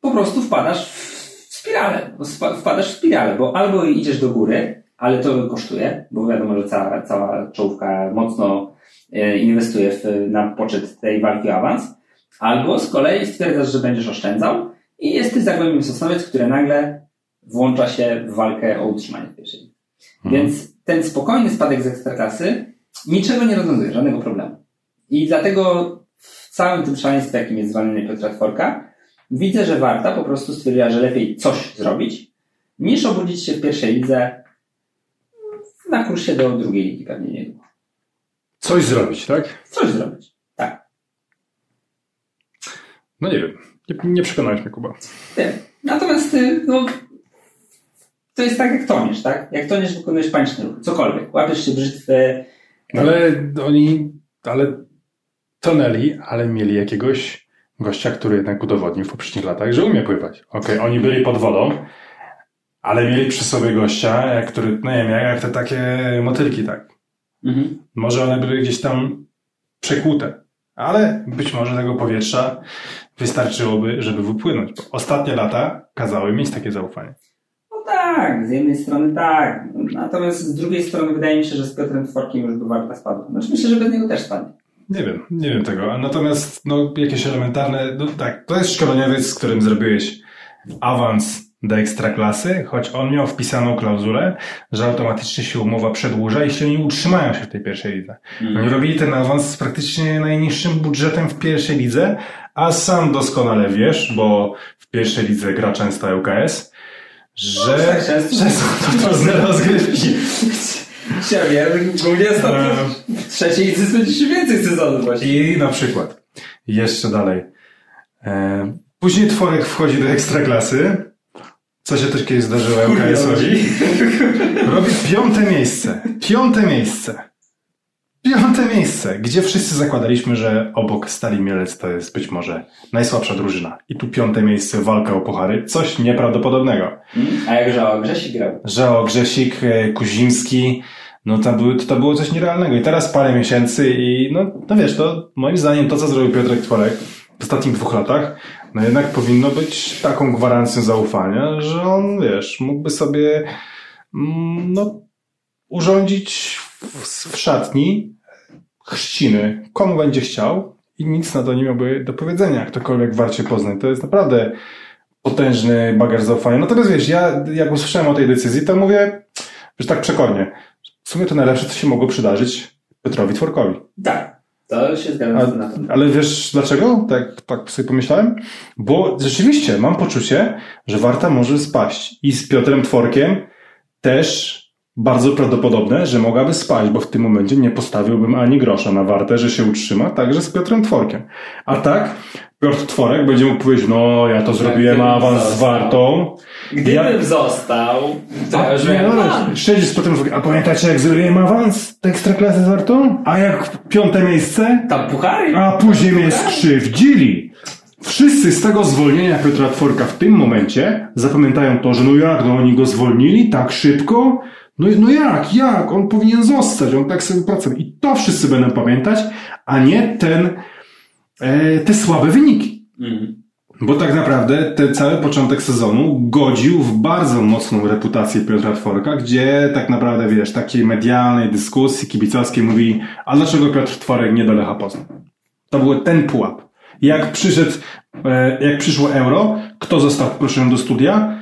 po prostu wpadasz w spiralę. Spa- Wpadasz w spiralę, bo albo idziesz do góry, ale to kosztuje, bo wiadomo, że cała, cała czołówka mocno e, inwestuje w, na poczet tej walki o awans, albo z kolei stwierdzasz, że będziesz oszczędzał i jest ty Zagłębiem Sosnowiec, które nagle włącza się w walkę o utrzymanie pierwszej. lidze. Więc ten spokojny spadek z ekstraklasy niczego nie rozwiązuje, żadnego problemu. I dlatego w całym tym szaleństwie, jakim jest zwalnianie Piotra Tworka, widzę, że Warta po prostu stwierdziła, że lepiej coś zrobić, niż obudzić się w pierwszej lidze na kursie do drugiej ligi pewnie niedługo. Coś zrobić, tak? Coś zrobić. Tak. No nie wiem. Nie, nie przekonałeś mnie, Kuba. Wiem. Natomiast y, no, to jest tak jak toniesz, tak? Jak toniesz, wykonujesz paniczny ruch. Cokolwiek. Łapiesz się brzytwy. No Ale oni, ale tonęli, ale mieli jakiegoś gościa, który jednak udowodnił w poprzednich latach, że umie pływać. Okej, oni byli pod wodą, ale mieli przy sobie gościa, który, no nie wiem, jak te takie motylki, tak. Mhm. Może one były gdzieś tam przekłute, ale być może tego powietrza wystarczyłoby, żeby wypłynąć. Ostatnie lata kazały mieć takie zaufanie. No tak, z jednej strony tak. Natomiast z drugiej strony wydaje mi się, że z Piotrem Tworkiem już by Warta spadła. Znaczy myślę, że bez niego też spadnie. Nie wiem, nie wiem tego. Natomiast no, jakieś elementarne, no tak, to jest szkoleniowiec, z którym zrobiłeś awans do ekstraklasy, choć on miał wpisaną klauzulę, że automatycznie się umowa przedłuża, jeśli oni utrzymają się w tej pierwszej lidze. Oni robili ten awans z praktycznie najniższym budżetem w pierwszej lidze, a sam doskonale wiesz, bo w pierwszej lidze gra często ŁKS, że, tak często. że są to trudne rozgrywki. Ja wiem, głównie ostatnio Ehm. w trzeciej lidze spędzi się więcej sezonów właśnie. I na przykład, jeszcze dalej. E, później Tworek wchodzi do ekstraklasy, co się też kiedyś zdarzyło ŁKS-owi. Robi piąte miejsce. Piąte miejsce. Piąte miejsce, gdzie wszyscy zakładaliśmy, że obok Stali Mielec to jest być może najsłabsza drużyna. I tu piąte miejsce, walka o puchary. Coś nieprawdopodobnego. A jak Żao Grzesik grał? Żao Grzesik, e, Kuzimski, no to, były, to było coś nierealnego. I teraz parę miesięcy i no, no wiesz, to moim zdaniem to, co zrobił Piotrek Tworek w ostatnich dwóch latach, no jednak powinno być taką gwarancją zaufania, że on, wiesz, mógłby sobie mm, no, urządzić w, w szatni chrzciny, komu będzie chciał i nic na to nie miałby do powiedzenia, ktokolwiek warcie poznać. To jest naprawdę potężny bagaż zaufania. Natomiast wiesz, ja jak usłyszałem o tej decyzji, to mówię, że tak przekornie, w sumie to najlepsze, co się mogło przydarzyć Petrowi Tworkowi. Tak, to się zgadzam na to. Ale wiesz dlaczego? Tak, tak sobie pomyślałem? Bo rzeczywiście mam poczucie, że Warta może spaść. I z Piotrem Tworkiem też bardzo prawdopodobne, że mogłaby spaść, bo w tym momencie nie postawiłbym ani grosza na Wartę, że się utrzyma, także z Piotrem Tworkiem. A tak, Piotr Tworek będzie mógł powiedzieć, no ja to zrobiłem gdybym awans z. Wartą. Gdybym Ja- został, to ja już miałem plan. Siedzisz z Piotrem Tworkiem, a pamiętacie jak zrobiłem awans do Ekstraklasy z Wartą? A jak piąte miejsce? Tam puchary? A później mnie skrzywdzili. Wszyscy z tego zwolnienia Piotra Tworka w tym momencie zapamiętają to, że no jak, no oni go zwolnili tak szybko? No, no jak, jak? On powinien zostać, on tak sobie pracował. I to wszyscy będą pamiętać, a nie ten, e, te słabe wyniki. Mhm. Bo tak naprawdę ten cały początek sezonu godził w bardzo mocną reputację Piotra Tworka, gdzie tak naprawdę, wiesz, takiej medialnej dyskusji kibicowskiej mówi, a dlaczego Piotr Tworek nie do Lecha Poznań? To był ten pułap. Jak przyszedł, e, jak przyszło euro, kto został proszony do studia?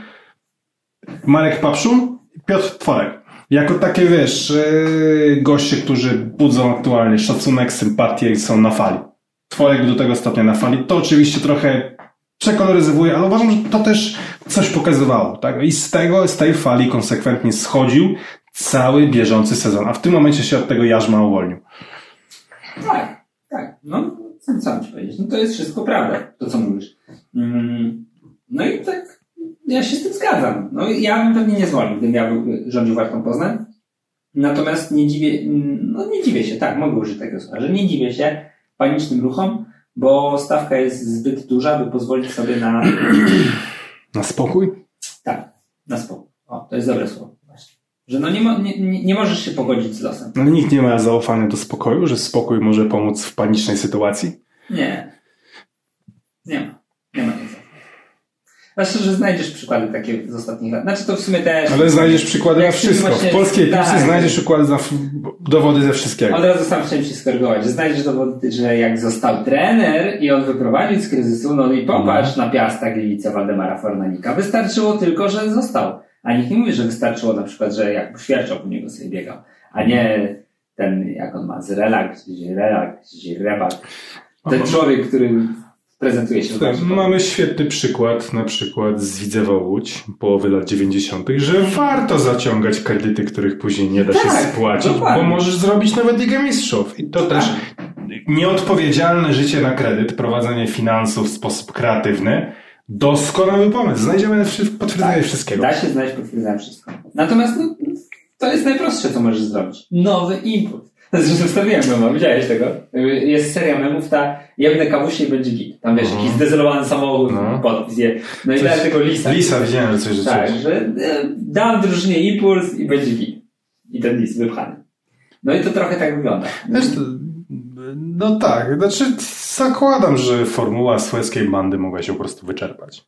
Marek Papszun Piotr Tworek. Jako takie, wiesz, e, goście, którzy budzą aktualnie szacunek, sympatię i są na fali. Tworek do tego stopnia na fali. To oczywiście trochę przekoloryzowuje, ale uważam, że to też coś pokazywało, tak? I z tego, z tej fali konsekwentnie schodził cały bieżący sezon, a w tym momencie się od tego jarzma uwolnił. Tak, tak. No, co mam ci powiedzieć? No to jest wszystko prawda, to co mówisz. Mm, No i tak, ja się z tym zgadzam. No ja bym pewnie nie zwolnił, gdybym ja rządził Wartą Poznań. Natomiast nie dziwię, no nie dziwię się, tak, mogę użyć tego słowa, że nie dziwię się panicznym ruchom, bo stawka jest zbyt duża, by pozwolić sobie na, Na spokój? tak, na spokój. O, to jest dobre słowo. Właśnie. Że no nie, mo, nie, nie, możesz się pogodzić z losem. No nikt nie ma zaufania do spokoju, że spokój może pomóc w panicznej sytuacji. Nie. Nie ma. Nie ma nic. Zwłaszcza, że znajdziesz przykłady takie z ostatnich lat. Znaczy to w sumie też. Ale znajdziesz przykłady na wszystko. właśnie- W polskiej piłce tak. znajdziesz przykłady na dowody ze wszystkiego. Od razu sam chciałem się skorygować, znajdziesz dowody, że jak został trener i on wyprowadził z kryzysu, no i popatrz na Piasta Gliwice Waldemara Fornanika. Wystarczyło tylko, że został. A nikt nie mówi, że wystarczyło na przykład, że jak świerczał po niego sobie biegał. A nie ten, jak on ma, Zrelak, Zrelak, Zrebak. Ten człowiek, który prezentuje się w Tak, mamy świetny przykład, na przykład z Widzewa Łódź, połowy lat 90., że warto zaciągać kredyty, których później nie da się Tak, spłacić, dokładnie. bo możesz zrobić nawet Ligę Mistrzów. I to też nieodpowiedzialne życie na kredyt, prowadzenie finansów w sposób kreatywny, doskonały pomysł. Znajdziemy potwierdzenie wszystkiego. Da się znaleźć potwierdzenie wszystko. Natomiast no, to jest najprostsze, co możesz zrobić. Nowy impuls. Zresztą wstawiłem mema, widziałeś tego? Jest seria memów, ta jemne kawusie i będzie git. Tam wiesz, Mhm. jakiś zdezelowany samochód, No. podpis je. No i Coś- dałem tego lisa. Lisa, widziałem, że coś Tak, że e, dam drużynie impuls i będzie git. I ten lis wypchany. No i to trochę tak wygląda. Wiesz, no tak, znaczy zakładam, że formuła sueskiej bandy mogła się po prostu wyczerpać.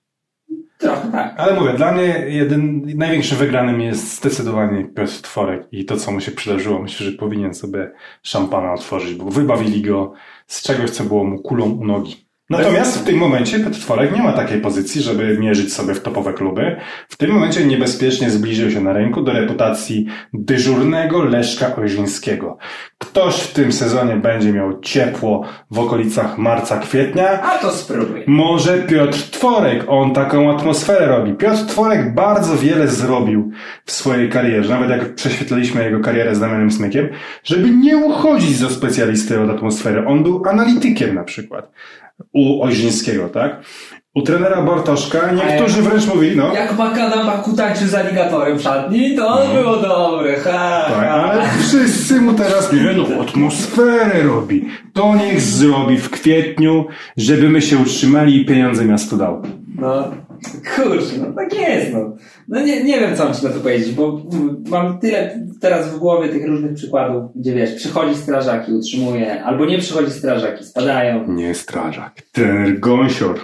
Trochę tak. Ale mówię, dla mnie jeden, największym wygranym jest zdecydowanie Piotr Tworek i to, co mu się przydarzyło. Myślę, że powinien sobie szampana otworzyć, bo wybawili go z czegoś, co było mu kulą u nogi. Natomiast w tym momencie Piotr Tworek nie ma takiej pozycji, żeby mierzyć sobie w topowe kluby. W tym momencie niebezpiecznie zbliżył się na rynku do reputacji dyżurnego Leszka Ojrzyńskiego. Ktoś w tym sezonie będzie miał ciepło w okolicach marca, kwietnia, A to spróbuj. może Piotr Tworek, on taką atmosferę robi. Piotr Tworek bardzo wiele zrobił w swojej karierze, nawet jak prześwietliliśmy jego karierę z Damianem Smykiem, żeby nie uchodzić za specjalisty od atmosfery. On był analitykiem na przykład u Ojrzyńskiego, tak? U trenera Bartoszka niektórzy wręcz mówili, no. Jak Makana Baku tańczył z aligatorem w szatni, to było dobre, ha, Tak, ha. ale wszyscy mu teraz, nie no, atmosferę robi. To niech zrobi w kwietniu, żeby my się utrzymali i pieniądze miasto dało. No, kurczę, no tak jest, no. No nie, nie wiem, co mam ci na to powiedzieć, bo mm, mam tyle teraz w głowie tych różnych przykładów, gdzie wiesz, przychodzi strażak i utrzymuje, albo nie przychodzi strażak i spadają. Nie strażak. Trener Gąsior.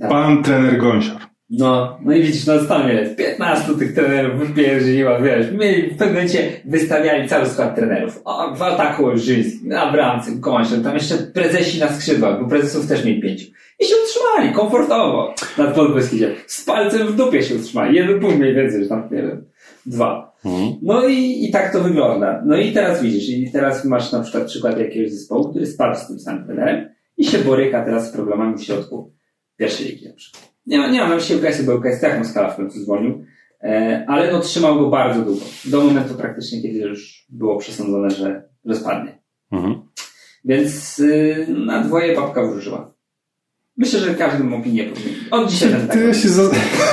Tak. Pan trener Gąsior. No, no i widzisz, no tam jest 15 tych trenerów wypierdziła, wiesz, mieli w pewnym momencie wystawiali cały skład trenerów. O, w ataku Olżyński, na bramce, Gąsior, tam jeszcze prezesi na skrzydłach, bo prezesów też mieli pięciu. I się utrzymali, komfortowo, nad Podbeskidzie. Z palcem w dupie się utrzymali, jeden punkt mniej więcej, że tam, nie wiem, dwa. No i, i tak to wygląda. No i teraz widzisz, i teraz masz na przykład przykład jakiegoś zespołu, który spadł z tym samym trenerem i się boryka teraz z problemami w środku pierwszej ligi na przykład. Nie ma, nie ma na myśli UKS, bo UKS tak skala w końcu zwolnił, e, ale no trzymał go bardzo długo. Do momentu praktycznie, kiedy już było przesądzone, że, spadnie. Mhm. Więc y, na dwoje babka wróżyła. Myślę, że każdy ma opinię powinien. Od dzisiaj będę tak. Ty się za...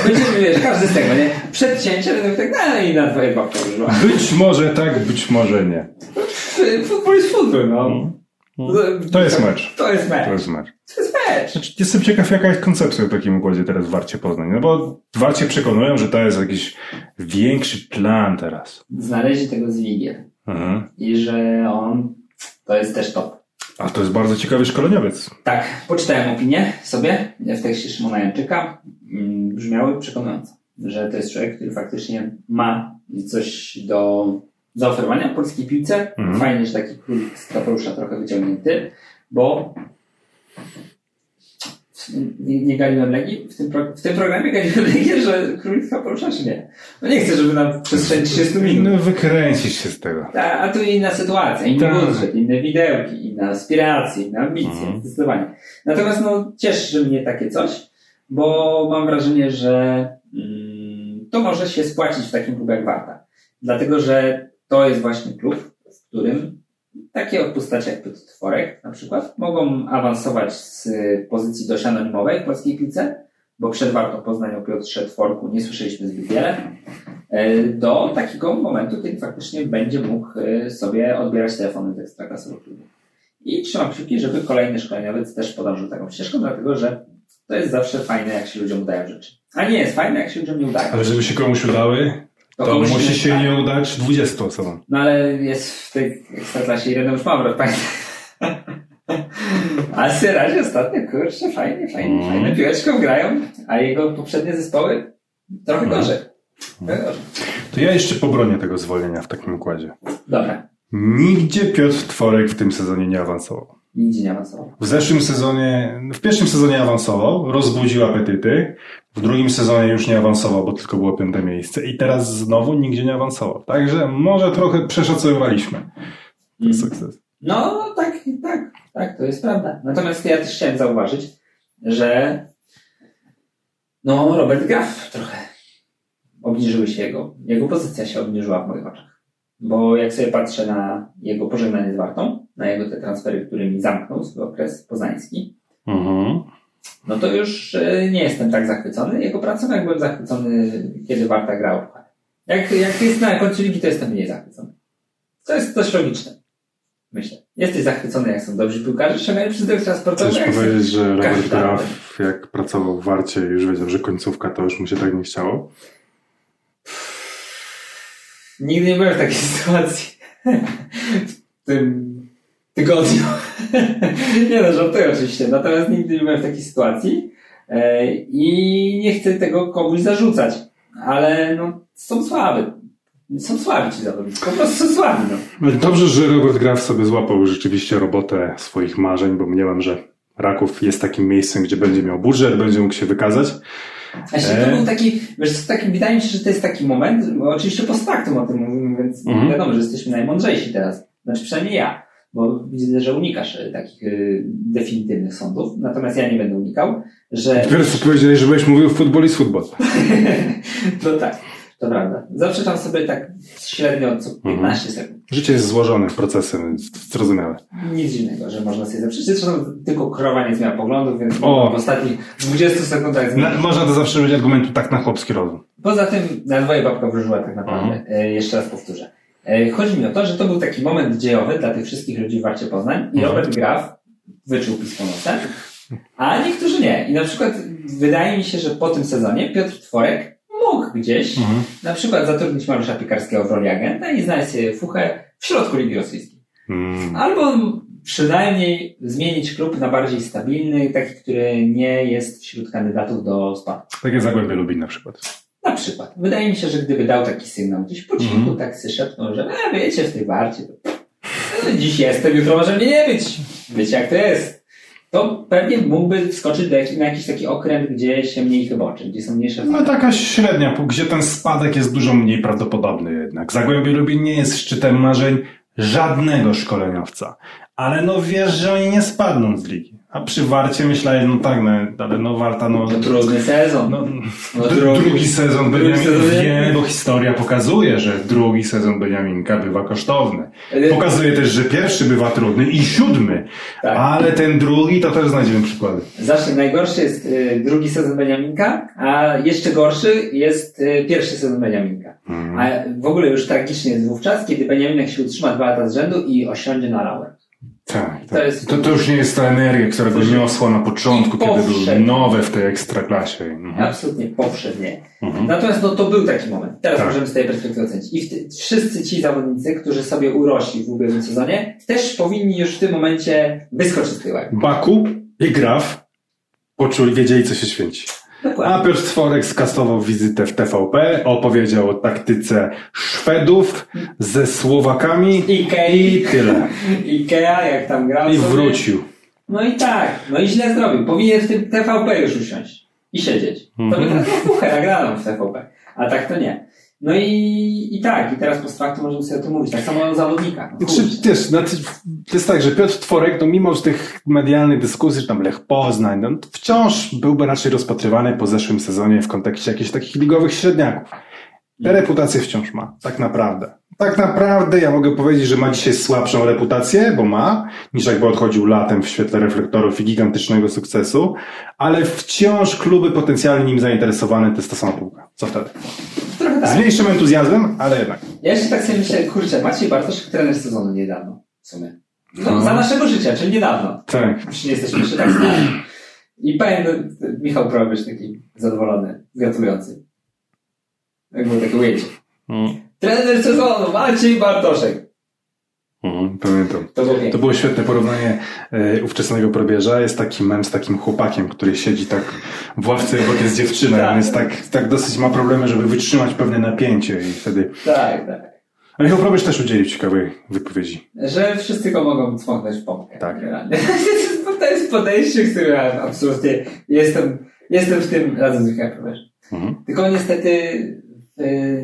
Będziemy, wiesz, każdy z tego, nie? Przed cięciem będę tak, no i na dwoje babka wróżyła. Być może tak, być może nie. Futbol jest futbol, no. To jest mecz. To jest mecz. To jest mecz. To jest mecz. Znaczy, jestem ciekaw, jaka jest koncepcja w takim układzie teraz w Warcie Poznań. No bo Warcie przekonują, że to jest jakiś większy plan teraz. Znaleźli tego Zwigier. Mhm. I że on to jest też top. A to jest bardzo ciekawy szkoleniowiec. Tak, poczytałem opinię sobie w tekście Szymona Janczyka. Mm, Brzmiały przekonująco, że to jest człowiek, który faktycznie ma coś do zaoferowania polskiej piłce. Mhm. Fajnie, że taki królik z kapelusza trochę wyciągnięty, bo nie, nie galiłem Legii w tym, pro, w tym programie galiłem Legię, że królik z kapelusza czy nie? No nie chcę, żeby nam przestrzeń 30 minut. No wykręcić się z tego. A, a tu inna sytuacja, inny Tak. budżet, inne widełki, inne aspiracje, inne ambicje, Mhm. zdecydowanie. Natomiast no, cieszy mnie takie coś, bo mam wrażenie, że mm, to może się spłacić w takim klubie jak Warta. Dlatego, że to jest właśnie klub, w którym takie postacie jak Piotr Tworek na przykład mogą awansować z pozycji dość anonimowej w polskiej piłce, bo przed Wartą Poznań o Piotrze Tworku nie słyszeliśmy zbyt wiele, e, do takiego momentu, kiedy faktycznie będzie mógł e, sobie odbierać telefony z ekstraklasowego. I trzymam kciuki, żeby kolejny szkoleniowiec też podążył taką ścieżką, dlatego że to jest zawsze fajne, jak się ludziom udają rzeczy. A nie jest fajne, jak się ludziom nie udają. Ale żeby się komuś udały, to musi się udaje. nie udać 20 osobom. No ale jest w tej ekstraklasie Ireneusz Mawrot, pamiętam. A Syrazie ostatnio, kurczę, fajnie, fajnie, Mm. fajne piłeczką grają, a jego poprzednie zespoły trochę Mm. gorzej. Gorzej. To ja jeszcze pobronię tego zwolnienia w takim układzie. Dobra, Nigdzie Piotr Tworek w tym sezonie nie awansował. nigdzie nie awansował. W zeszłym sezonie, w pierwszym sezonie awansował, rozbudził apetyty. W drugim sezonie już nie awansował, bo tylko było piąte miejsce. I teraz znowu nigdzie nie awansował. Także może trochę przeszacowywaliśmy ten Mm. sukces. No, tak, tak, tak, to jest prawda. Natomiast ja też chciałem zauważyć, że no, Robert Graf trochę obniżyły się jego, jego pozycja się obniżyła w moich oczach. Bo jak sobie patrzę na jego pożegnanie z Wartą, na jego te transfery, którymi zamknął swój okres poznański, Mhm. No to już e, nie jestem tak zachwycony jego pracą, jak byłem zachwycony, kiedy Warta pucharze. Jak, jak jest na końcu ligi, to jestem mniej zachwycony. To jest dość logiczne. Myślę. Jesteś zachwycony, jak są dobrzy piłkarze, ściągani przez dyrektora sportowego. Chcesz powiedzieć, że Robert. Graf, jak pracował w Warcie i już wiedział, że końcówka, to już mu się tak nie chciało? Nigdy nie byłem w takiej sytuacji. w tym tygodniu. nie no, żartuję oczywiście. Natomiast nigdy nie byłem w takiej sytuacji. E, I nie chcę tego komuś zarzucać. Ale no, są słaby. Są słabi ci zawodnicy. Po prostu są słabi, no. Dobrze, że Robert Graf sobie złapał rzeczywiście robotę swoich marzeń, bo mniemam, że Raków jest takim miejscem, gdzie będzie miał budżet, będzie mógł się wykazać. Właśnie E? to był taki, wiesz, co, taki, wydaje mi się, że to jest taki moment, bo oczywiście post factum o tym mówimy, więc Mhm. wiadomo, że jesteśmy najmądrzejsi teraz. Znaczy przynajmniej ja, bo widzę, że unikasz e, takich e, definitywnych sądów, natomiast ja nie będę unikał, że co powiedziałeś, że byłeś mówił futbol i futbol. no tak. To prawda. Zaprzeczam sobie tak średnio co 15 sekund. Życie jest złożone procesem, więc zrozumiałe. Nic dziwnego, że można sobie zaprzeczyć. Zresztą tylko krowa nie zmienia poglądów, więc O! w ostatnich 20 sekundach Na, zmieni. można to zawsze użyć argumentu tak na chłopski rozum. Poza tym na dwoje babka wróżyła tak naprawdę. Mhm. E, jeszcze raz powtórzę. E, chodzi mi o to, że to był taki moment dziejowy dla tych wszystkich ludzi w Warcie Poznań i Mhm. Robert Graf wyczuł pismo nosem, a niektórzy nie. I na przykład wydaje mi się, że po tym sezonie Piotr Tworek mógł gdzieś Mhm. na przykład zatrudnić Mariusza Piekarskiego w roli agenta i znaleźć sobie fuchę w środku Ligi Rosyjskiej. Mm. Albo przynajmniej zmienić klub na bardziej stabilny, taki, który nie jest wśród kandydatów do spadku. Takie Zagłębie Lubin na przykład. Na przykład. Wydaje mi się, że gdyby dał taki sygnał gdzieś po cichu, Mhm. tak szepnął, że a wiecie, w tej warcie to no, dziś jestem, jutro może mnie nie być. Wiecie jak to jest. To pewnie mógłby wskoczyć jak, na jakiś taki okręt, gdzie się mniej chyboczy, gdzie są mniejsze No taka średnia, gdzie ten spadek jest dużo mniej prawdopodobny jednak. Zagłębie Lubin nie jest szczytem marzeń żadnego szkoleniowca. Ale no wiesz, że oni nie spadną z ligi. A przy Warcie myślałem, no tak, no, ale no Warta, no... To trudny sezon. no No, dru- drugi- drugi sezon drugi Beniamin, sezon nie- wiemy, bo historia pokazuje, że drugi sezon Beniaminka bywa kosztowny. Pokazuje też, że pierwszy bywa trudny i siódmy, Tak. ale ten drugi to też znajdziemy przykłady. Zacznę. Najgorszy jest y, drugi sezon Beniaminka, a jeszcze gorszy jest y, pierwszy sezon Beniaminka. Mhm. A w ogóle już tragicznie jest wówczas, kiedy Beniaminek się utrzyma dwa lata z rzędu i osiądzie na laurę. Tak, To tak. jest- To, to już nie jest ta energia, która go niosła na początku, kiedy były powszednie. nowe w tej ekstraklasie. Mhm. Absolutnie powszednie. Mhm. Natomiast no, to był taki moment. Teraz Tak. możemy z tej perspektywy ocenić. I w wszyscy ci zawodnicy, którzy sobie urośli w ubiegłym sezonie, też powinni już w tym momencie wyskoczyć z tyłek. Baku i Graf poczuli, wiedzieli, co się święci. Dokładnie. A Piotr Tworek skastował wizytę w TVP, opowiedział o taktyce Szwedów ze Słowakami Ikei, i tyle. Ikea, jak tam grał I sobie. wrócił. No i tak, no i źle zrobił. Powinien w tym TVP już usiąść i siedzieć. To by Mhm. trafił fuchę nagraną w TVP. A tak to nie. No i, i tak, i teraz post factum możemy sobie o tym mówić. Tak samo o zawodnikach. No, też, znaczy, to jest tak, że Piotr Tworek, no mimo że tych medialnych dyskusji, że tam Lech Poznań, no, wciąż byłby raczej rozpatrywany po zeszłym sezonie w kontekście jakichś takich ligowych średniaków. Reputację wciąż ma, tak naprawdę. Tak naprawdę ja mogę powiedzieć, że ma dzisiaj słabszą reputację, bo ma, niż jakby odchodził latem w świetle reflektorów i gigantycznego sukcesu, ale wciąż kluby potencjalnie nim zainteresowane to jest ta sama półka. Co wtedy? Trochę Z tak. mniejszym entuzjazmem, ale jednak. Ja jeszcze tak sobie myślę, kurczę, Maciej Bartoszek trener sezonu niedawno. W sumie. No, No. za naszego życia, czyli niedawno. Tak. Już nie jesteśmy jeszcze tak znani. I pamiętam, Michał Probierz taki zadowolony, gratulujący. Jak było takie ujęcie. Trener sezonu, Maciej Bartoszek. Mhm, pamiętam. To było To było świetne porównanie e, ówczesnego probierza. Jest taki mem z takim chłopakiem, który siedzi tak w ławce, bo jest dziewczyna. Tak. On jest tak, tak dosyć ma problemy, żeby wytrzymać pewne napięcie i wtedy... Tak, tak. A Michał Probierz też udzielił ciekawej wypowiedzi. Że wszyscy go mogą cmoknąć w pompkę. Tak. Generalnie. To jest podejście, które ja absolutnie jestem, jestem w tym razem z Michałem Probierzem. Mhm. Tylko niestety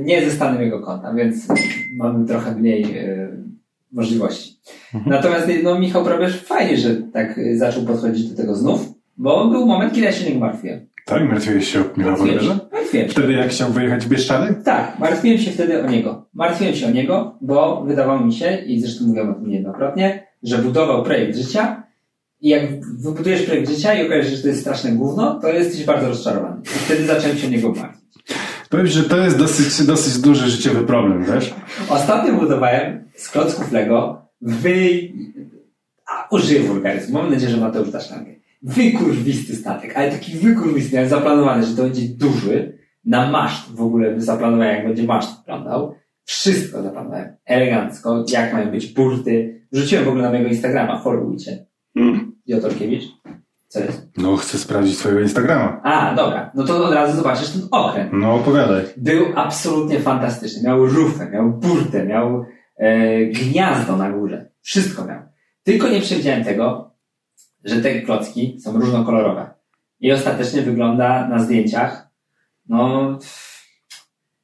nie ze stanem jego konta, więc mamy trochę mniej y, możliwości. Mhm. Natomiast no, Michał Probierz fajnie, że tak y, zaczął podchodzić do tego znów, bo był moment, kiedy ja się nie martwiłem. Tak? Martwiłeś się o Michała. Probierza? Martwiłem się. Wtedy jak chciał wyjechać w Bieszczady? Tak, martwiłem się wtedy o niego. Martwiłem się o niego, bo wydawało mi się, i zresztą mówiłem o tym niejednokrotnie, że budował projekt życia i jak wybudujesz projekt życia i okaże się, że to jest straszne gówno, to jesteś bardzo rozczarowany. I wtedy zacząłem się o niego martwić. Powiem, że to jest dosyć, dosyć duży życiowy problem, wiesz? Ostatnio budowałem z klocków Lego wy... A, użyję wulgaryzmu. Mam nadzieję, że Mateusz da szlangę. Wykurwisty statek, ale taki wykurwisty. Miałem zaplanowany, że to będzie duży. Na maszt w ogóle zaplanowałem, jak będzie maszt wyglądał. Wszystko zaplanowałem. Elegancko. Jak mają być burty. Wrzuciłem w ogóle na mojego Instagrama. Followujcie. Hmm. Jotorkiewicz. Co jest? No, chcę sprawdzić twojego Instagrama. A, dobra. No to od razu zobaczysz ten okręt. No, opowiadaj. Był absolutnie fantastyczny. Miał rufę, miał burtę, miał e, gniazdo na górze. Wszystko miał. Tylko nie przewidziałem tego, że te klocki są różnokolorowe. I ostatecznie wygląda na zdjęciach, no,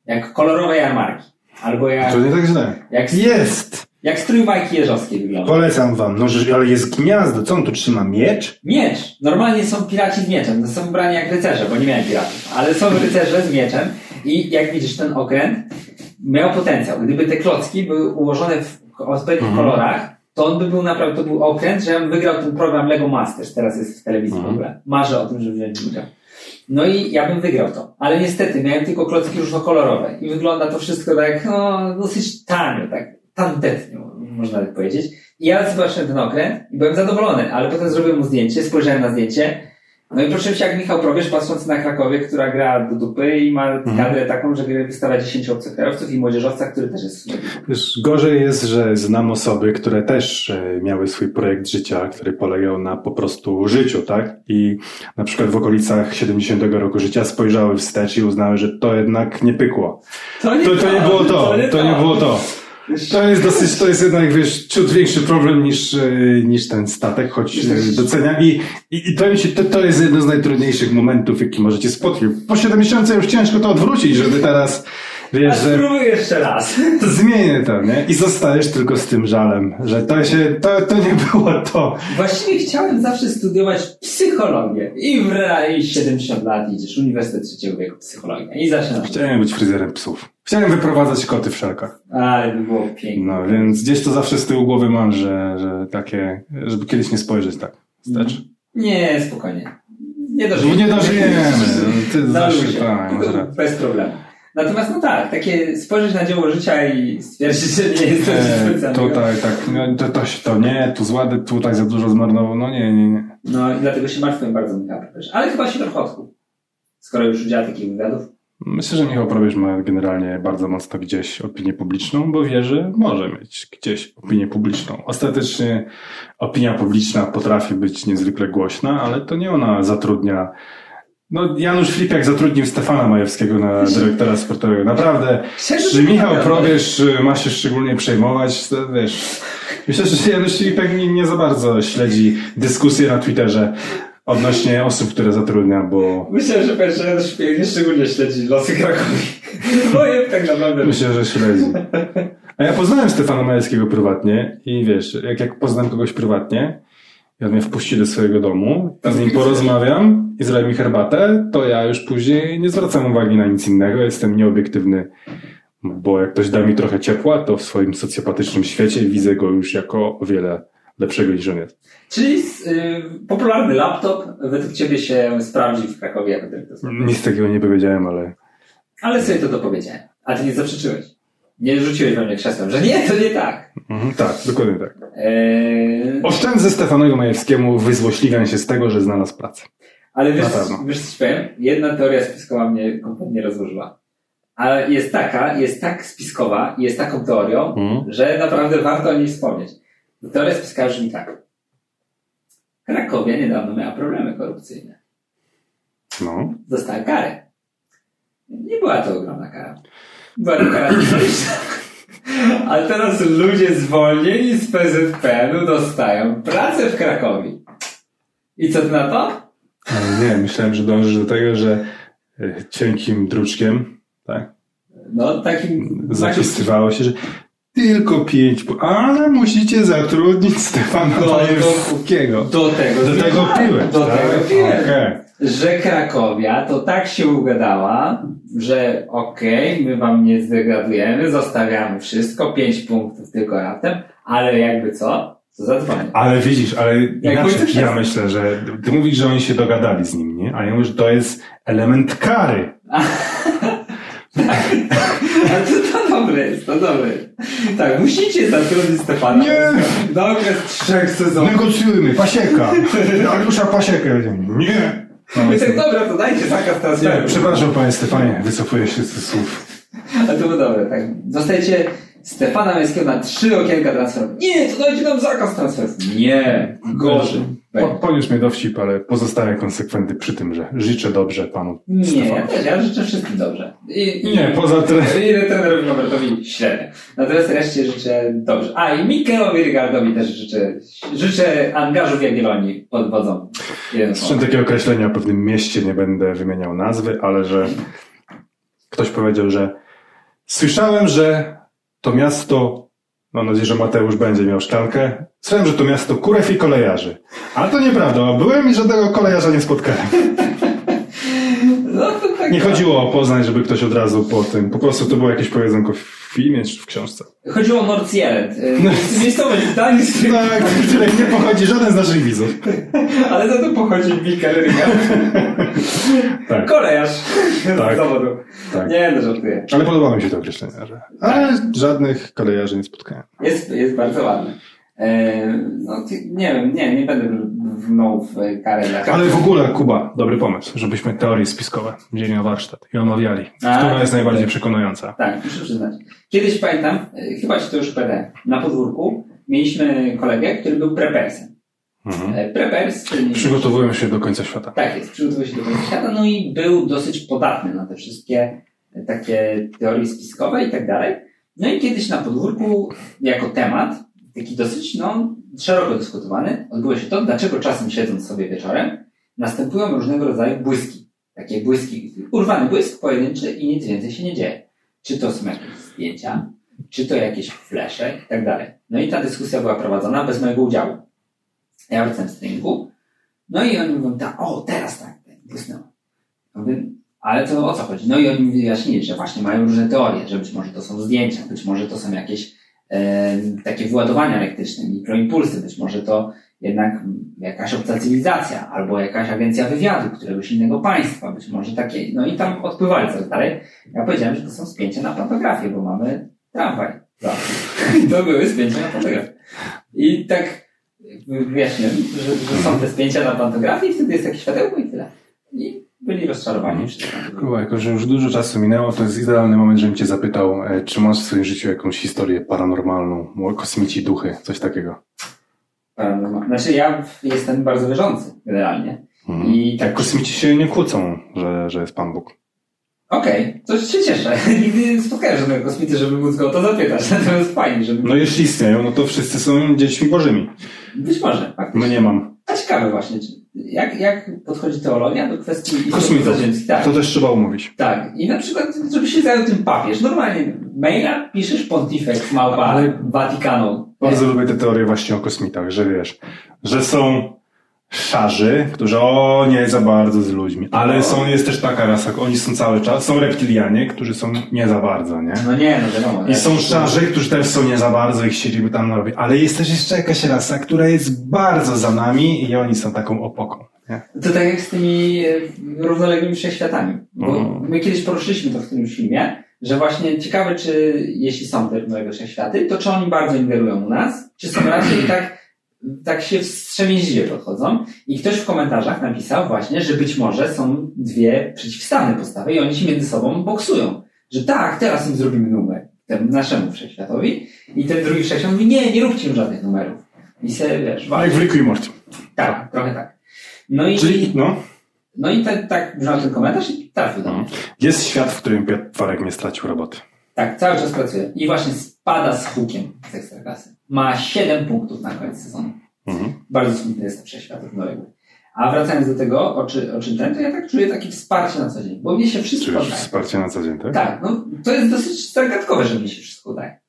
jak kolorowe jarmarki. Albo jak, To nie tak źle. jak, Jest! Jak strój Majki Jeżowskiej wygląda. Polecam wam. No, ale jest gniazdo. Co on tu trzyma? Miecz? Miecz. Normalnie są piraci z mieczem. To są ubrani jak rycerze, bo nie miałem piratów. Ale są rycerze z mieczem. I jak widzisz, ten okręt miał potencjał. Gdyby te klocki były ułożone w odpowiednich Mhm. kolorach, to on by był naprawdę, to był okręt, że ja bym wygrał ten program Lego Masters, teraz jest w telewizji Mhm. w ogóle. Marzę o tym, żeby wziąć udział. No i ja bym wygrał to. Ale niestety miałem tylko klocki różnokolorowe i wygląda to wszystko tak, no, dosyć tanio, tak tandetnie, można tak powiedzieć. I ja zobaczyłem ten okręt i byłem zadowolony, ale potem zrobiłem mu zdjęcie, spojrzałem na zdjęcie, no i poczułem się jak Michał Probierz patrząc na Krakowie, która gra do dupy i ma Mhm. kadrę taką, że wystawia 10 obcokrajowców i młodzieżowca, który też jest Wiesz, gorzej jest, że znam osoby, które też e, miały swój projekt życia, który polegał na po prostu życiu, tak? I na przykład w okolicach 70 roku życia spojrzały wstecz i uznały, że to jednak nie pykło. To, to nie było to, to nie było to. To jest dosyć, to jest jednak, wiesz, ciut większy problem niż, e, niż ten statek, choć e, doceniam. I, i, i to, mi się, to, to jest jeden z najtrudniejszych momentów, jaki możecie spotkać. Po 70 już ciężko to odwrócić, żeby teraz, wiesz, że Spróbuję jeszcze raz. zmienię to, nie? I zostajesz tylko z tym żalem, że to się, to, to nie było to. Właściwie chciałem zawsze studiować psychologię. I w realii 70 lat idziesz, Uniwersytet Trzeciego Wieku, psychologia. I zaczynam. Chciałem być fryzjerem psów. Chciałem wyprowadzać koty w szelkach. Ale by było pięknie. No, więc gdzieś to zawsze z tyłu głowy mam, że, że takie, żeby kiedyś nie spojrzeć tak wstecz. Nie, spokojnie. Nie dożyjemy. nie dożyjemy. No, Ty zawsze tak. Bez problemu. Natomiast no tak, takie spojrzeć na dzieło życia i stwierdzić, że nie jest to E, specjalnego. tutaj tak, no, to, to, się- to nie, tu złady, tu tak za dużo zmarnował, no nie, nie, nie. No i dlatego się martwiłem bardzo Michał. Ale chyba się trochę odkuł. Skoro już udziela takich wywiadów. Myślę, że Michał Probierz ma generalnie bardzo mocno gdzieś opinię publiczną, bo wie, że może mieć gdzieś opinię publiczną. Ostatecznie opinia publiczna potrafi być niezwykle głośna, ale to nie ona zatrudnia. No, Janusz Flipiak zatrudnił Stefana Majewskiego na dyrektora sportowego. Naprawdę, czy Michał Probierz y, ma się szczególnie przejmować, to wiesz. Myślę, że Janusz Flipiak nie, nie za bardzo śledzi dyskusje na Twitterze odnośnie osób, które zatrudnia, bo Myślę, że pierwszy raz szpieg nie szczególnie śledzi losy Krakowi. Moje tak naprawdę. Myślę, że śledzi. A ja poznałem Stefana Majewskiego prywatnie i wiesz, jak, jak poznam kogoś prywatnie i on mnie wpuści do swojego domu, z nim porozmawiam i zrobi mi herbatę, to ja już później nie zwracam uwagi na nic innego, jestem nieobiektywny, bo jak ktoś da mi trochę ciepła, to w swoim socjopatycznym świecie widzę go już jako o wiele lepszego niż on jest. Czyli y, popularny laptop według Ciebie się sprawdzi w Krakowie jako dyrektor. sportowy. Nic takiego nie powiedziałem, ale Ale sobie to dopowiedziałem. A Ty nie zaprzeczyłeś. Nie rzuciłeś we mnie krzesłem, że nie, to nie tak. mhm, tak, dokładnie tak. Eee, Oszczędzę Stefanowi Majewskiemu wyzłośliwiam się z tego, że znalazł pracę. ale wiesz, wiesz co ci powiem? Jedna teoria spiskowa mnie kompletnie rozłożyła. Ale jest taka, jest tak spiskowa i jest taką teorią, Mhm. że naprawdę warto o niej wspomnieć. Teoria spiskowa brzmi tak. Krakowia niedawno miała problemy korupcyjne. No. Dostała karę. Nie była to ogromna kara. A teraz ludzie zwolnieni z PZPN-u dostają pracę w Krakowie. I co ty na to? Ale nie, myślałem, że dążysz do tego, że e, cienkim druczkiem, tak, No, takim... zapisywało się, że tylko pięć, ale musicie zatrudnić Stefana Do- do- Majewskiego. Do tego Do tego piłeś, Do tak? tego piłem. Okej. Że Krakowia to tak się ugadała, że okej, my wam nie zdegradujemy, zostawiamy wszystko, pięć punktów tylko raptem, ale jakby co, to zadzwonię. Ale widzisz, ale inaczej, Wojciech ja myślę, że ty mówisz, że oni się dogadali z nim, nie? A ja mówię, że to jest element kary. Ale to, to dobre jest, to dobre. Tak, musicie zatrudnić Stefana. Nie. Na okres trzech sezonów. Negocjujmy, pasieka. Dariusza pasiekę. Nie. No, I tak dobra, to dajcie zakaz nie, transferu. przepraszam panie Stefanie, wycofuję się z tych słów. Ale to było dobre, tak. Dostajecie Stefana Miejskiego na trzy okienka transferu. Nie, to dajcie nam zakaz transferu. Nie, gorzej. Po, poniósł mnie dowcip, ale pozostaję konsekwentny przy tym, że życzę dobrze panu Nie, ja też, ja życzę wszystkim dobrze. I, i, Nie, poza tym. I trenerowi Robertowi średnio. Natomiast reszcie życzę dobrze. A i Mikelowi Rygardowi też życzę, życzę angażu w Jagiellonii pod wodzą. Słyszałem takie określenia o pewnym mieście, nie będę wymieniał nazwy, ale że ktoś powiedział, że słyszałem, że to miasto, mam nadzieję, że Mateusz będzie miał szklankę, słyszałem, że to miasto kurew i kolejarzy. Ale to nieprawda, byłem i żadnego kolejarza nie spotkałem. Tak Nie chodziło o Poznań, żeby ktoś od razu po tym. Po prostu to było jakieś powiedzonko w filmie czy w książce. Chodziło o Nordsjelend. No. No. Miejscowość z Tak, w której nie pochodzi żaden z naszych widzów. Ale za to pochodzi Mikael Ryga. Tak. Kolejarz Tak. z zawodu. Tak. Nie, no żartuję. Ale podoba mi się to określenie, że. Ale żadnych kolejarzy nie spotkałem. Jest, jest bardzo ładny. E, no, nie wiem, nie, nie będę wnął w karę dla Ale w ogóle, Kuba, dobry pomysł, żebyśmy teorie spiskowe wzięli na warsztat i omawiali. A, Która jest tak. najbardziej przekonująca? Tak, muszę przyznać. Kiedyś pamiętam, e, chyba ci to już powiedziałem, na podwórku mieliśmy kolegę, który był prepersem. Mhm. E, Prepers, czyli... Przygotowują się do końca świata. Tak jest, przygotował się do końca świata, no i był dosyć podatny na te wszystkie takie teorie spiskowe i tak dalej. No i kiedyś na podwórku, jako temat, taki dosyć, no, szeroko dyskutowany, odbyło się to, dlaczego czasem siedząc sobie wieczorem, następują różnego rodzaju błyski. Takie błyski, urwany błysk pojedynczy i nic więcej się nie dzieje. Czy to są jakieś zdjęcia, czy to jakieś flesze i tak dalej. No i ta dyskusja była prowadzona bez mojego udziału. Ja wracałem z treningu, no i oni mówią, tak, o, teraz tak, tak, błysnęło. Ja Mówię, ale to o co chodzi? No i oni mi wyjaśnili, że właśnie mają różne teorie, że być może to są zdjęcia, być może to są jakieś takie wyładowania elektryczne, mikroimpulsy, być może to jednak jakaś obca cywilizacja, albo jakaś agencja wywiadu któregoś innego państwa, być może takie, no i tam odpływali coraz dalej. Ja powiedziałem, że to są spięcia na pantografię, bo mamy tramwaj. I to były spięcia na pantografię. I tak wyjaśniłem, że, że są te spięcia na pantografii i wtedy jest takie światełko i tyle. I byli rozczarowani. Kuba, jako że już dużo czasu minęło, to jest idealny moment, żebym cię zapytał, e, czy masz w swoim życiu jakąś historię paranormalną, kosmici, duchy, coś takiego? Paranormal- Znaczy ja jestem bardzo wierzący generalnie. Mhm. I tak, Tak, kosmici się nie kłócą, że, że jest Pan Bóg. okej, to się cieszę. Nigdy nie spotkałem żadnego kosmity, żeby móc go o to zapytać. Natomiast fajnie, żeby... No jeśli istnieją, no to wszyscy są dziećmi bożymi. Być może, faktycznie. My nie mam. A ciekawe właśnie, jak, jak podchodzi teologia do kwestii Kosmitów. Tak. To też trzeba umówić. Tak. I na przykład, żeby się zajął tym papież. Normalnie maila piszesz pontifex małpa Ale- Watikanu. Bardzo lubię te teorie właśnie o kosmitach, że wiesz, że są szarzy, którzy o nie za bardzo z ludźmi, ale No. są, jest też taka rasa, oni są cały czas, są reptilianie, którzy są nie za bardzo, nie? No nie, no wiadomo. I są szarze, którzy też są nie za bardzo i chcieliby tam narobić. Ale jest też jeszcze jakaś rasa, która jest bardzo za nami i oni są taką opoką. Nie? To tak jak z tymi e, równoległymi wszechświatami. Bo Mhm. my kiedyś poruszyliśmy to w którymś filmie, że właśnie ciekawe, czy jeśli są te równoległe wszechświaty, to czy oni bardzo ingerują u nas, czy są raczej tak, tak się wstrzemięźliwie podchodzą. I ktoś w komentarzach napisał właśnie, że być może są dwie przeciwstawne postawy i oni się między sobą boksują. Że tak, teraz im zrobimy numer, temu naszemu wszechświatowi. I ten drugi wszechświat mówi, nie, nie róbcie im żadnych numerów. I se, wiesz, No jak w Ricku i Morty. tak, trochę tak. No i, Czyli, no, no i tak, tak brzmiał ten komentarz i trafił do mnie. jest świat, w którym Piotr nie stracił roboty. Tak, cały czas pracuje. I właśnie spada z hukiem z ekstraklasy. Ma 7 punktów na koniec sezonu. Mhm. Bardzo smutny jest to przeświat równoległy. A wracając do tego, o, czy, o czym ten, to ja tak czuję takie wsparcie na co dzień. Bo mnie się wszystko Czujesz udaje. wsparcie na co dzień, tak? Tak, no to jest dosyć zagadkowe, że mnie się wszystko udaje.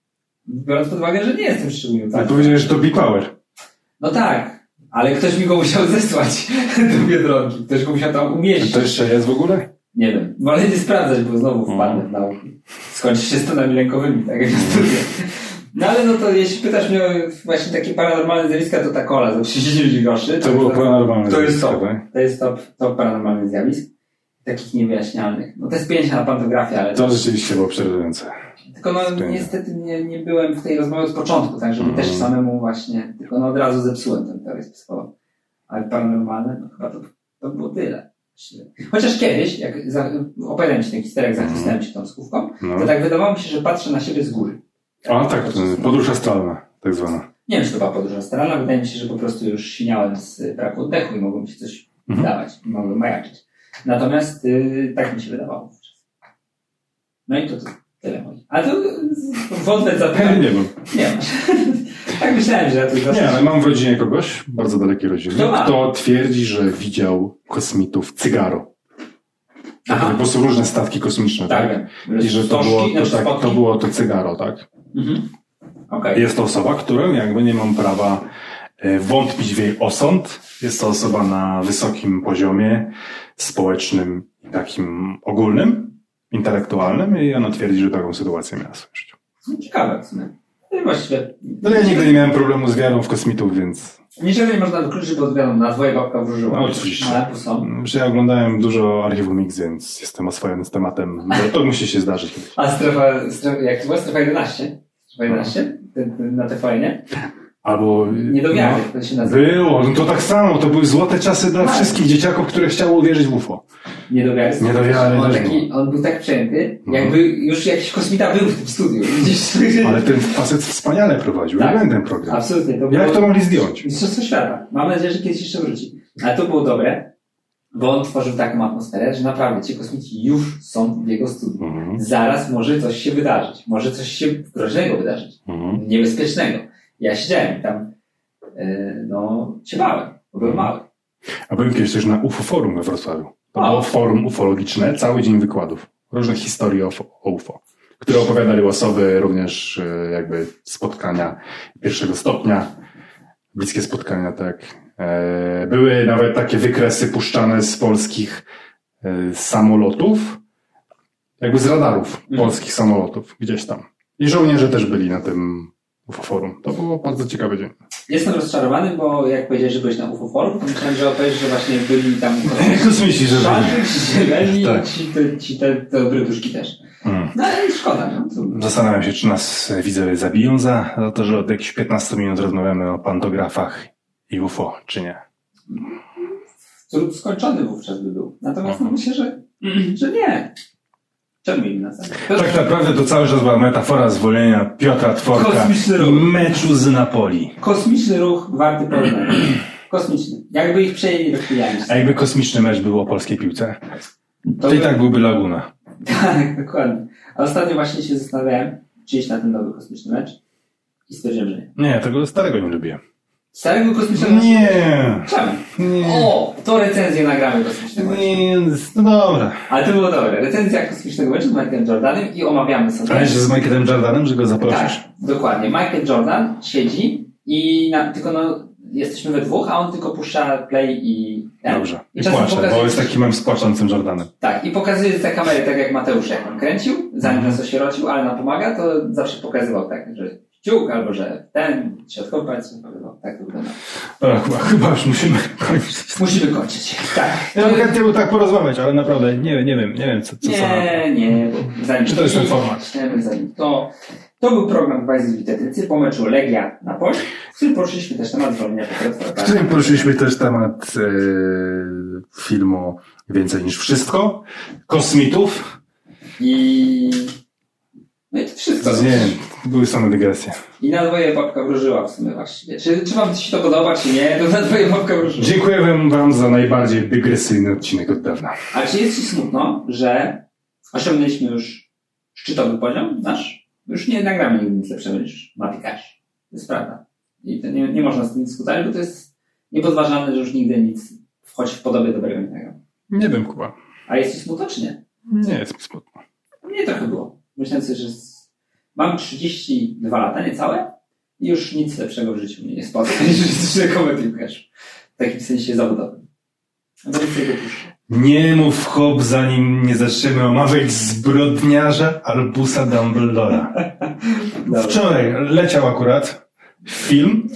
Biorąc pod uwagę, że nie jestem szczególnie Tak. udarty. Powiedziałeś, że to B-Power. No tak, ale ktoś mi go musiał zesłać do Biedronki. Ktoś go musiał tam umieścić. To jeszcze jest w ogóle? Nie wiem. Wolę nie sprawdzać, bo znowu wpadnę w nauki. Skończy się stanami lękowymi, tak jak studiach. No ale no to jeśli pytasz mnie o właśnie takie paranormalne zjawiska, to ta kola za 39 groszy. To było paranormalne To jest zjawisko, top. tak? To jest top, top paranormalnych zjawisk. Takich niewyjaśnialnych. No te spięcia na pantografię, ale... To rzeczywiście było przerażające. Tylko no niestety nie, nie byłem w tej rozmowie od początku, tak żeby Mhm. też samemu właśnie, tylko no od razu zepsułem tę teorię spiskową. Ale paranormalne, no chyba to, to było tyle. Chociaż kiedyś, jak za, opowiadałem ci tę historię, jak zachwistałem się tą skówką, No. to tak wydawało mi się, że patrzę na siebie z góry. A tak, to podróż astralna, tak zwana. Nie wiem, czy to była podróż astralna, wydaje mi się, że po prostu już siniałem z braku oddechu i mogło mi się coś Mhm. wydawać, mogłem majaczyć. Natomiast y, tak mi się wydawało wówczas. No i to, to tyle. Ale to wątek zapewne Nie wiem. nie masz. tak myślałem, że ja to Nie, ale mam w rodzinie kogoś, bardzo dalekiej rodziny, Kto kto twierdzi, że widział kosmitów cygaro. Aha. Po prostu różne statki kosmiczne, tak? Tak, I że to było to, znaczy tak, to było to cygaro, tak? Mhm. Okej. Jest to osoba, którą jakby nie mam prawa e, wątpić w jej osąd. Jest to osoba na wysokim poziomie społecznym i takim ogólnym, intelektualnym i ona twierdzi, że taką sytuację miała w swoim życiu. No, ciekawe i właściwie. No ja nigdy nie miałem problemu z wiarą w kosmitów, więc Niczego nie można wykluczyć, bo odwiadą na dwoje babka wróżyła. No, oczywiście. Ale są. że ja oglądałem dużo archiwum X, więc jestem oswojony z tematem. To musi się zdarzyć. A strefa, strefa jak to była? Strefa 11? Strefa 11? Ten- ten- Na TVN, nie? Albo... Nie do wiary, no, to się nazywa. Było, no to tak samo, to były złote czasy dla Tak. wszystkich dzieciaków, które chciały uwierzyć w UFO. Nie do wiary. Nie do wiary On, taki, on był tak przejęty, Mhm. jakby już jakiś kosmita był w tym studiu. Ale ten facet wspaniale prowadził, Tak. lubiłem ten program. Absolutnie. To Jak było- to mogli zdjąć? Mistrzostwo świata. Mam nadzieję, że kiedyś jeszcze wróci. Ale to było dobre, bo on tworzył taką atmosferę, że naprawdę ci kosmici już są w jego studiu. Mhm. Zaraz może coś się wydarzyć. Może coś się groźnego wydarzyć. Mhm. Niebezpiecznego. Ja siedziałem tam, yy, no, się bałem, byłem mały. A byłem kiedyś też na UFO Forum we Wrocławiu. To było forum ufologiczne, cały dzień wykładów. Różnych historii o, o UFO, które opowiadali osoby również e, jakby spotkania pierwszego stopnia, bliskie spotkania, tak. E, Były nawet takie wykresy puszczane z polskich e, samolotów, jakby z radarów Mhm. polskich samolotów, gdzieś tam. I żołnierze też byli na tym UFO Forum. To było bardzo ciekawy dzień. Jestem rozczarowany, bo jak powiedziałeś, że byłeś na UFO Forum, to myślałem, że opowiesz, że właśnie byli tam kosmici. Że byli. Tak. ci, te, ci te, te też. Mm. No ale szkoda, no. Zastanawiam się, czy nas e, widzowie zabiją za, za to, że od jakichś 15 minut rozmawiamy o pantografach i UFO, czy nie. Trud skończony wówczas by był. Natomiast no, myślę, że, że nie. Czemu to Tak naprawdę to cały czas była metafora zwolnienia Piotra Tworka i meczu z Napoli. Kosmiczny ruch warty porównania. Kosmiczny. Jakby ich przejęli do A jakby kosmiczny mecz był o polskiej piłce, to i by- tak byłby Laguna. Tak, dokładnie. A ostatnio właśnie się zastanawiałem, czy iść na ten nowy kosmiczny mecz i stwierdziłem, że nie. Nie, tego starego nie lubię. Starego kosmicznego? Nie. Czemu? Nie. O, to recenzję nagramy kosmicznego. Nie, no dobra. Ale to było dobre. Recenzja kosmicznego meczu z Michaelem Jordanem i omawiamy sobie. A jeszcze z Michaelem Jordanem, że go zaprosisz? Tak, dokładnie. Michael Jordan siedzi i na, tylko no, jesteśmy we dwóch, a on tylko puszcza play i... ten. Dobrze. I I pokazuje... bo jest taki mem z płaczącym Jordanem. Tak, i pokazuje te kamery tak jak Mateusz, jak on kręcił, zanim Mhm. nas osierocił, ale nam pomaga, to zawsze pokazywał tak, że kciuk, albo że ten, środkowy palec pokazywał. Tak to wygląda. Dobra, chyba, chyba już musimy kończyć. Musimy kończyć. Tak. Ja bym chętnie był tak porozmawiać, ale naprawdę nie, nie wiem, nie wiem co, co co. Nie, nie, bo zanim... Czy to jest ten format? Nie, zanim to... To był program Wajzy Witetycy po meczu Legia na Napoli, w którym poruszyliśmy też temat zwolnienia Piotra W którym poruszyliśmy też temat e, filmu Więcej niż wszystko, kosmitów. I... No i to wszystko. Nie wiem, były same dygresje. I na dwoje babka wróżyła w sumie właściwie. Czy, czy wam się to podoba, czy nie, to na dwoje babka wróżyła. Dziękuję wam- za najbardziej dygresyjny odcinek od dawna. A czy jest ci smutno, że osiągnęliśmy już szczytowy poziom nasz? Już nie nagramy nigdy nic lepszego niż Mati Cash. To jest prawda. I to nie, nie można z tym dyskutować, bo to jest niepodważalne, że już nigdy nic, choć w podobie dobrego nagramy. Nie wiem, Kuba. A jest ci smutno, czy nie? Nie jest mi smutno. Mnie trochę było. Myślałem sobie, że. Mam 32 lata, niecałe i już nic lepszego w życiu mnie nie spotka niż Matthew Cash. W takim sensie zawodowym. Nie mów hop, zanim nie zaczniemy omawiać zbrodniarza Albusa Dumbledora. Wczoraj leciał akurat film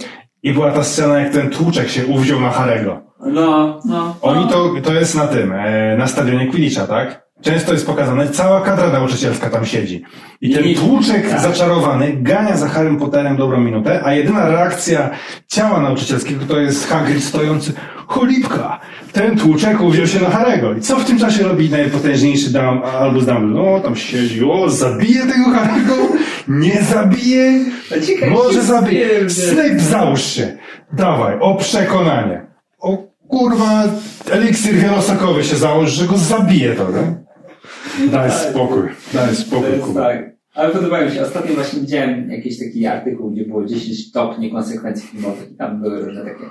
i była ta scena, jak ten tłuczek się uwziął na Harego. No, no. Oni no. to, to jest na tym, e, na stadionie Quidditcha, tak? Często jest pokazane, cała kadra nauczycielska tam siedzi. I ten tłuczek tak. zaczarowany gania za Harrym Potterem dobrą minutę, a jedyna reakcja ciała nauczycielskiego to jest Hagrid stojący, cholipka, ten tłuczek uwziął się na Harego. I co w tym czasie robi najpotężniejszy dam, Albus Dumbledore? No, tam siedzi, o, zabije tego Harego? Nie zabije? Ciekawe, Może zabije. Snape, załóż się. Dawaj, o przekonanie. O kurwa, eliksir wielosokowy się załóż, że go zabije to, nie? Daj spokój, daj spokój, Kuba. tak. Ale podobało mi się. Ostatnio właśnie widziałem jakiś taki artykuł, gdzie było 10 top niekonsekwencji filmowych i tam były różne takie.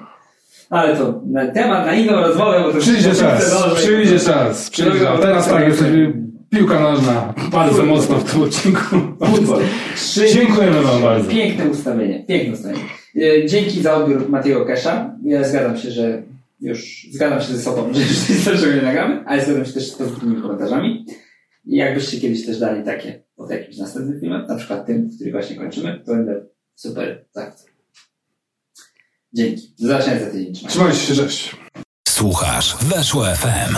Ale to na temat na inną rozmowę, bo to Przyjdzie czas, przyjdzie czas, przyjdzie. A teraz tak, jesteśmy piłka nożna, bardzo mocno w tym odcinku. Futbol. Dziękujemy wam bardzo. Piękne ustawienie. Piękne ustawienie. E, Dzięki za odbiór Matiego Kesha. Ja zgadzam się, że już zgadzam się ze sobą, że już nie nagramy, ale zgadzam się też z pozytywnymi komentarzami. I jakbyście kiedyś też dali takie pod jakimś następnym filmem, na przykład tym, który właśnie kończymy, to będę super zachwycony. Dzięki. Do zobaczenia za tydzień. Trzymajcie się, cześć. Słuchasz Weszło FM.